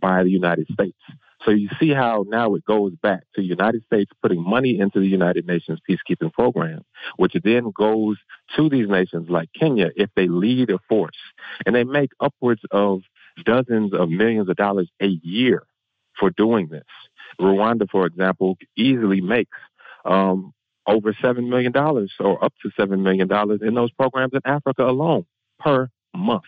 by the United States. So you see how now it goes back to the United States putting money into the United Nations peacekeeping program, which then goes to these nations like Kenya if they lead a force. And they make upwards of dozens of millions of dollars a year for doing this. Rwanda, for example, easily makes um, over $7 million or up to $7 million in those programs in Africa alone per month.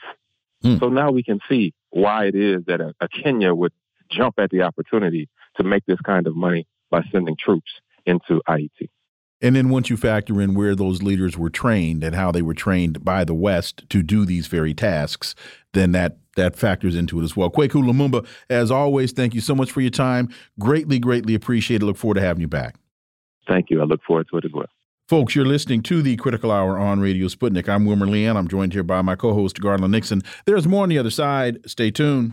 Hmm. So now we can see why it is that a, a Kenya would jump at the opportunity to make this kind of money by sending troops into Haiti. And then once you factor in where those leaders were trained and how they were trained by the West to do these very tasks, then that that factors into it as well. Kwaku Lumumba, as always, thank you so much for your time. Greatly, greatly appreciate it. Look forward to having you back. Thank you. I look forward to it as well. Folks, you're listening to the Critical Hour on Radio Sputnik. I'm Wilmer Leon. I'm joined here by my co host, Garland Nixon. There's more on the other side. Stay tuned.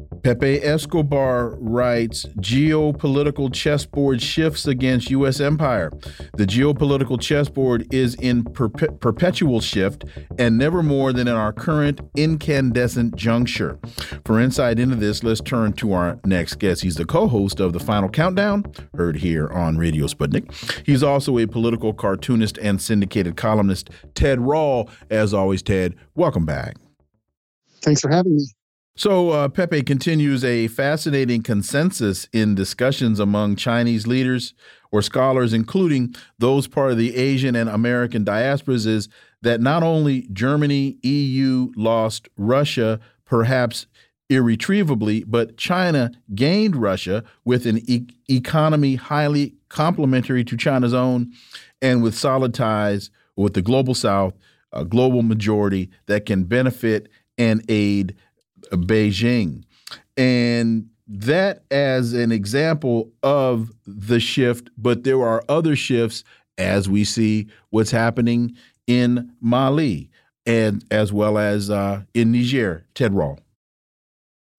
Pepe Escobar writes Geopolitical chessboard shifts against U.S. empire. The geopolitical chessboard is in perpe perpetual shift and never more than in our current incandescent juncture. For insight into this, let's turn to our next guest. He's the co host of The Final Countdown, heard here on Radio Sputnik. He's also a political cartoonist and syndicated columnist, Ted Rall. As always, Ted, welcome back. Thanks for having me. So, uh, Pepe continues a fascinating consensus in discussions among Chinese leaders or scholars, including those part of the Asian and American diasporas, is that not only Germany, EU lost Russia, perhaps irretrievably, but China gained Russia with an e economy highly complementary to China's own and with solid ties with the global south, a global majority that can benefit and aid Beijing. And that as an example of the shift, but there are other shifts as we see what's happening in Mali and as well as uh, in Niger. Ted Rall.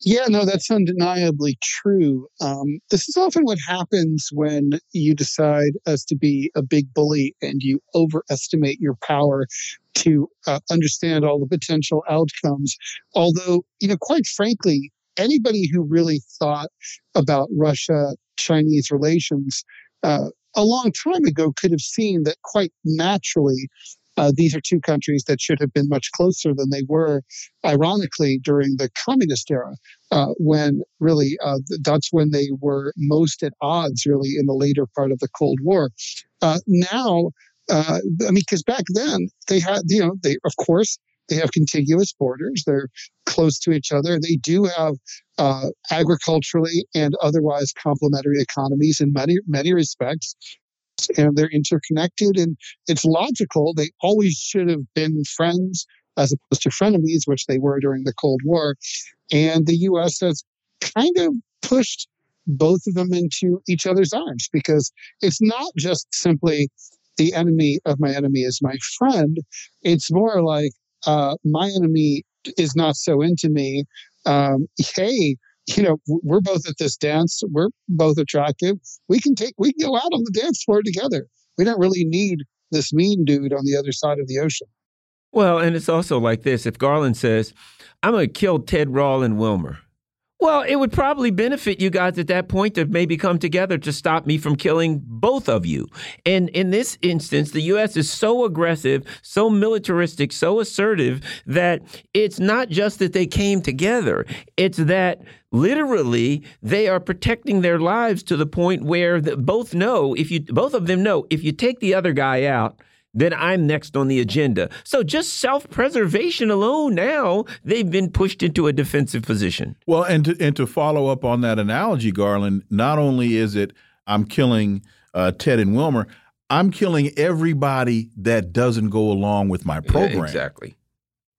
Yeah, no, that's undeniably true. Um, this is often what happens when you decide as to be a big bully and you overestimate your power to uh, understand all the potential outcomes. Although, you know, quite frankly, anybody who really thought about Russia Chinese relations uh, a long time ago could have seen that quite naturally uh, these are two countries that should have been much closer than they were, ironically, during the communist era, uh, when really uh, that's when they were most at odds, really, in the later part of the Cold War. Uh, now, uh, I mean, because back then they had, you know, they, of course, they have contiguous borders. They're close to each other. They do have uh, agriculturally and otherwise complementary economies in many many respects, and they're interconnected. And it's logical. They always should have been friends as opposed to frenemies, which they were during the Cold War. And the U.S. has kind of pushed both of them into each other's arms because it's not just simply the enemy of my enemy is my friend. It's more like uh, my enemy is not so into me. Um, hey, you know, we're both at this dance. We're both attractive. We can take, we can go out on the dance floor together. We don't really need this mean dude on the other side of the ocean. Well, and it's also like this if Garland says, I'm going to kill Ted Rall and Wilmer. Well, it would probably benefit you guys at that point to maybe come together to stop me from killing both of you. And in this instance, the U.S. is so aggressive, so militaristic, so assertive that it's not just that they came together, it's that literally they are protecting their lives to the point where the, both know if you both of them know if you take the other guy out then I'm next on the agenda. So just self preservation alone, now they've been pushed into a defensive position. Well, and to, and to follow up on that analogy, Garland, not only is it I'm killing uh, Ted and Wilmer, I'm killing everybody that doesn't go along with my program. Yeah, exactly.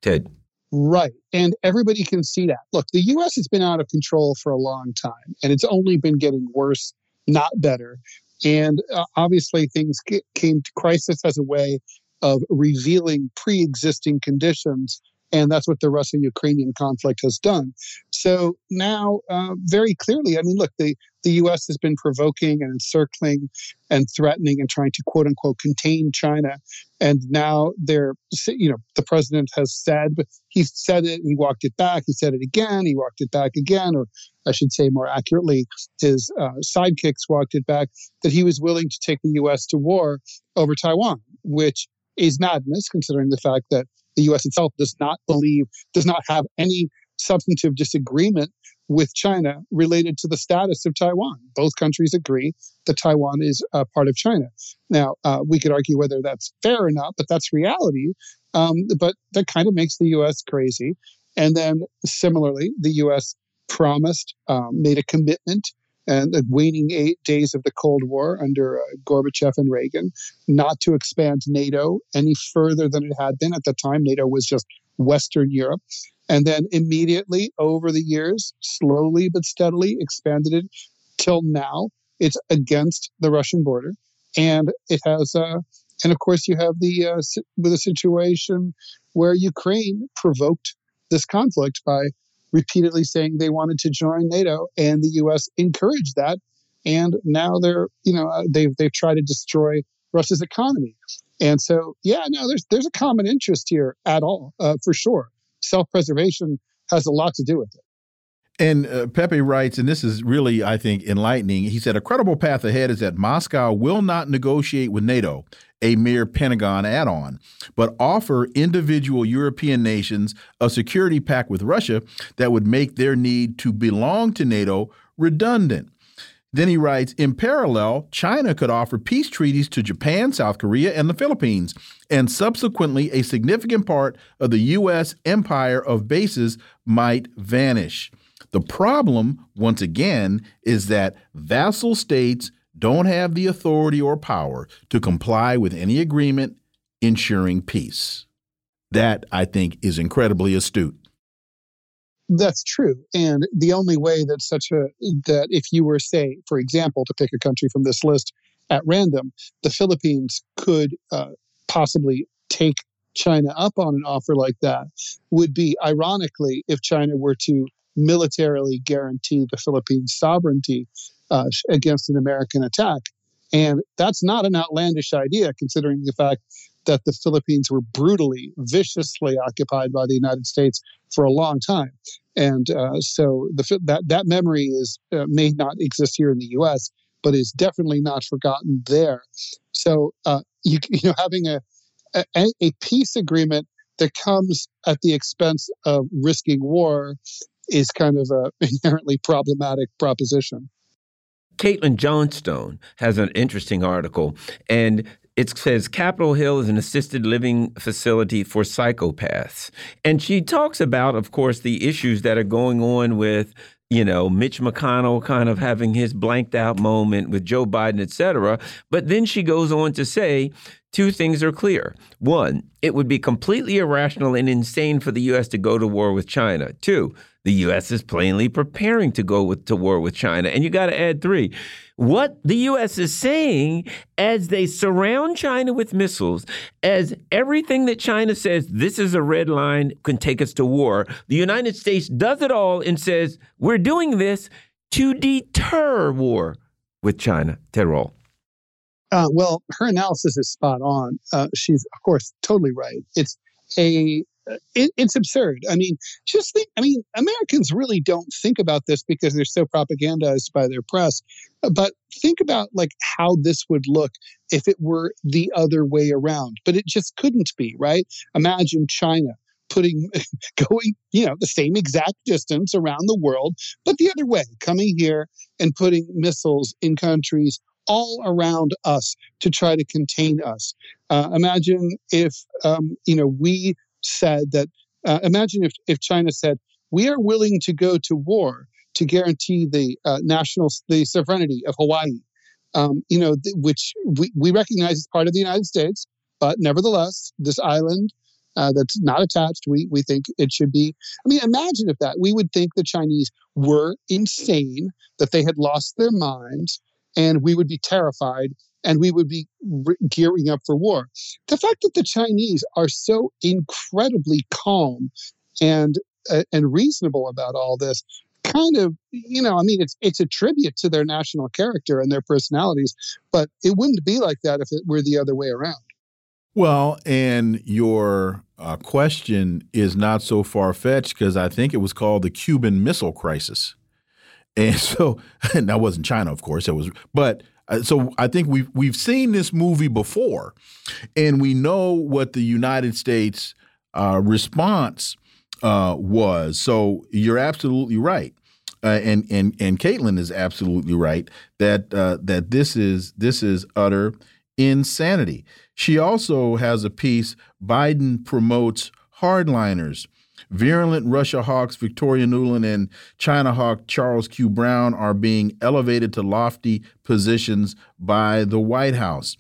Ted. Right. And everybody can see that. Look, the U.S. has been out of control for a long time, and it's only been getting worse, not better. And uh, obviously, things came to crisis as a way of revealing pre existing conditions. And that's what the Russo Ukrainian conflict has done. So now, uh, very clearly, I mean, look, the, the U.S. has been provoking and encircling and threatening and trying to quote unquote contain China. And now they're, you know, the president has said, he said it, he walked it back, he said it again, he walked it back again, or I should say more accurately, his uh, sidekicks walked it back, that he was willing to take the U.S. to war over Taiwan, which is madness considering the fact that the U.S. itself does not believe, does not have any substantive disagreement with China related to the status of Taiwan. Both countries agree that Taiwan is a part of China. Now, uh, we could argue whether that's fair or not, but that's reality. Um, but that kind of makes the U.S. crazy. And then similarly, the U.S. promised, um, made a commitment and the waning eight days of the Cold War under uh, Gorbachev and Reagan, not to expand NATO any further than it had been at the time. NATO was just Western Europe. And then immediately over the years, slowly but steadily expanded it till now. It's against the Russian border. And it has, uh, and of course, you have the, uh, with a situation where Ukraine provoked this conflict by repeatedly saying they wanted to join NATO, and the U.S. encouraged that. And now they're, you know, uh, they've they've tried to destroy Russia's economy. And so, yeah, no, there's there's a common interest here at all, uh, for sure. Self-preservation has a lot to do with it. And uh, Pepe writes, and this is really, I think, enlightening. He said, A credible path ahead is that Moscow will not negotiate with NATO, a mere Pentagon add on, but offer individual European nations a security pact with Russia that would make their need to belong to NATO redundant. Then he writes In parallel, China could offer peace treaties to Japan, South Korea, and the Philippines, and subsequently, a significant part of the U.S. empire of bases might vanish. The problem, once again, is that vassal states don't have the authority or power to comply with any agreement ensuring peace. That, I think, is incredibly astute. That's true. And the only way that such a, that if you were, say, for example, to pick a country from this list at random, the Philippines could uh, possibly take China up on an offer like that would be, ironically, if China were to militarily guarantee the Philippines' sovereignty uh, against an American attack. And that's not an outlandish idea, considering the fact that the Philippines were brutally, viciously occupied by the United States for a long time. And uh, so the, that, that memory is, uh, may not exist here in the U.S., but is definitely not forgotten there. So uh, you, you know, having a, a, a peace agreement that comes at the expense of risking war is kind of a inherently problematic proposition. Caitlin Johnstone has an interesting article, and it says Capitol Hill is an assisted living facility for psychopaths. And she talks about, of course, the issues that are going on with you know, Mitch McConnell kind of having his blanked out moment with Joe Biden, et cetera. But then she goes on to say two things are clear. One, it would be completely irrational and insane for the U.S. to go to war with China. Two, the U.S. is plainly preparing to go with, to war with China. And you got to add three. What the U.S. is saying as they surround China with missiles, as everything that China says, this is a red line, can take us to war, the United States does it all and says, we're doing this to deter war with China. Ted Rall. Uh, well, her analysis is spot on. Uh, she's, of course, totally right. It's a it, it's absurd. I mean, just think. I mean, Americans really don't think about this because they're so propagandized by their press. But think about like how this would look if it were the other way around. But it just couldn't be, right? Imagine China putting going you know the same exact distance around the world but the other way coming here and putting missiles in countries all around us to try to contain us. Uh, imagine if um, you know we said that uh, imagine if, if China said, we are willing to go to war to guarantee the uh, national the sovereignty of Hawaii, um, you know, th- which we, we recognize as part of the United States, but nevertheless, this island uh, that's not attached, we we think it should be. I mean, imagine if that. We would think the Chinese were insane, that they had lost their minds, and we would be terrified and we would be re- gearing up for war. The fact that the Chinese are so incredibly calm and uh, and reasonable about all this kind of you know i mean it's it's a tribute to their national character and their personalities but it wouldn't be like that if it were the other way around well and your uh, question is not so far-fetched because i think it was called the cuban missile crisis and so and that wasn't china of course it was but uh, so I think we've we've seen this movie before, and we know what the United States uh, response uh, was. So you're absolutely right, uh, and and and Caitlin is absolutely right that uh, that this is this is utter insanity. She also has a piece. Biden promotes hardliners. Virulent Russia hawks Victoria Nuland and China hawk Charles Q. Brown are being elevated to lofty positions by the White House.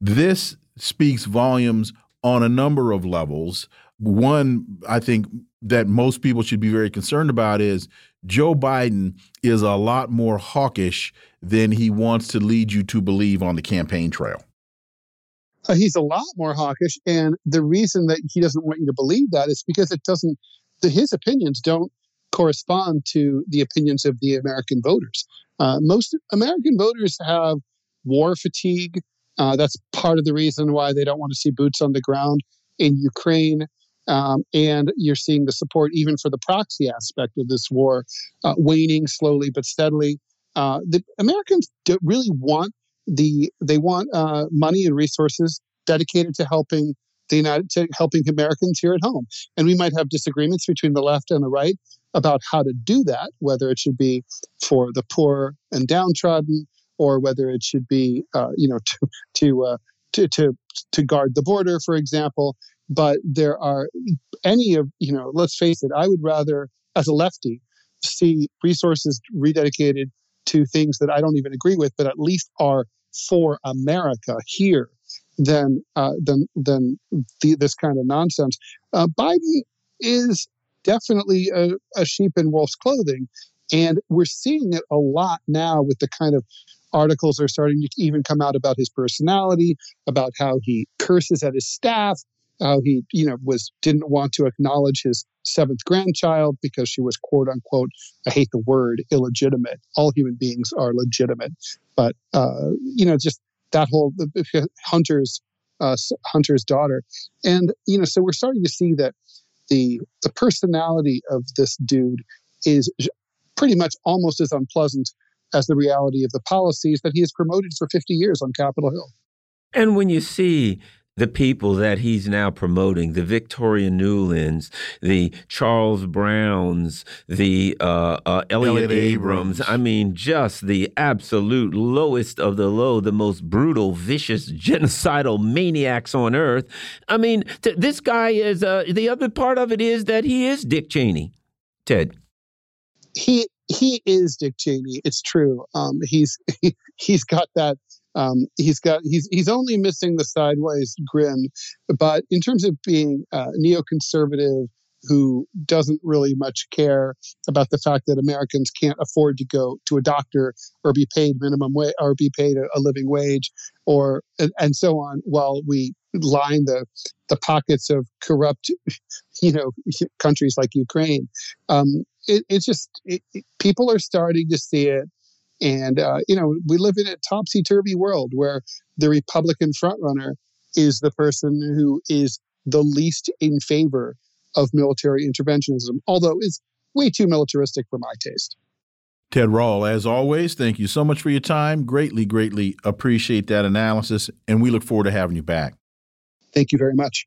This speaks volumes on a number of levels. One, I think that most people should be very concerned about is Joe Biden is a lot more hawkish than he wants to lead you to believe on the campaign trail. Uh, he's a lot more hawkish, and the reason that he doesn't want you to believe that is because it doesn't. The, his opinions don't correspond to the opinions of the American voters. Uh, most American voters have war fatigue. Uh, that's part of the reason why they don't want to see boots on the ground in Ukraine. Um, and you're seeing the support even for the proxy aspect of this war uh, waning slowly but steadily. Uh, the Americans really want the they want uh, money and resources dedicated to helping the United to helping Americans here at home. And we might have disagreements between the left and the right about how to do that, whether it should be for the poor and downtrodden, or whether it should be, uh, you know, to to, uh, to to to guard the border, for example. But there are any of you know, let's face it. I would rather, as a lefty, see resources rededicated to things that I don't even agree with, but at least are for America here than uh, than than the, this kind of nonsense. Uh, Biden is definitely a, a sheep in wolf's clothing, and we're seeing it a lot now with the kind of articles are starting to even come out about his personality, about how he curses at his staff, how he you know was didn't want to acknowledge his seventh grandchild because she was quote unquote i hate the word illegitimate. All human beings are legitimate. But uh, you know just that whole hunter's uh, hunter's daughter. And you know so we're starting to see that the the personality of this dude is pretty much almost as unpleasant as the reality of the policies that he has promoted for 50 years on capitol hill. And when you see the people that he's now promoting the Victoria Nulands, the Charles Browns, the uh, uh, Elliott, Elliott Abrams. Abrams. I mean, just the absolute lowest of the low, the most brutal, vicious, genocidal maniacs on earth. I mean, this guy is uh, the other part of it is that he is Dick Cheney. Ted. He he is Dick Cheney. It's true. Um, he's he, he's got that um, he's got he's he's only missing the sideways grin, but in terms of being uh, neoconservative who doesn't really much care about the fact that Americans can't afford to go to a doctor or be paid minimum wage or be paid a, a living wage or and, and, so on while we line the the pockets of corrupt you know countries like Ukraine. Um, it, it's just it, it, people are starting to see it and, uh, you know, we live in a topsy turvy world where the Republican frontrunner is the person who is the least in favor of military interventionism, although it's way too militaristic for my taste. Ted Rall, as always, thank you so much for your time. Greatly, greatly appreciate that analysis, and we look forward to having you back. Thank you very much.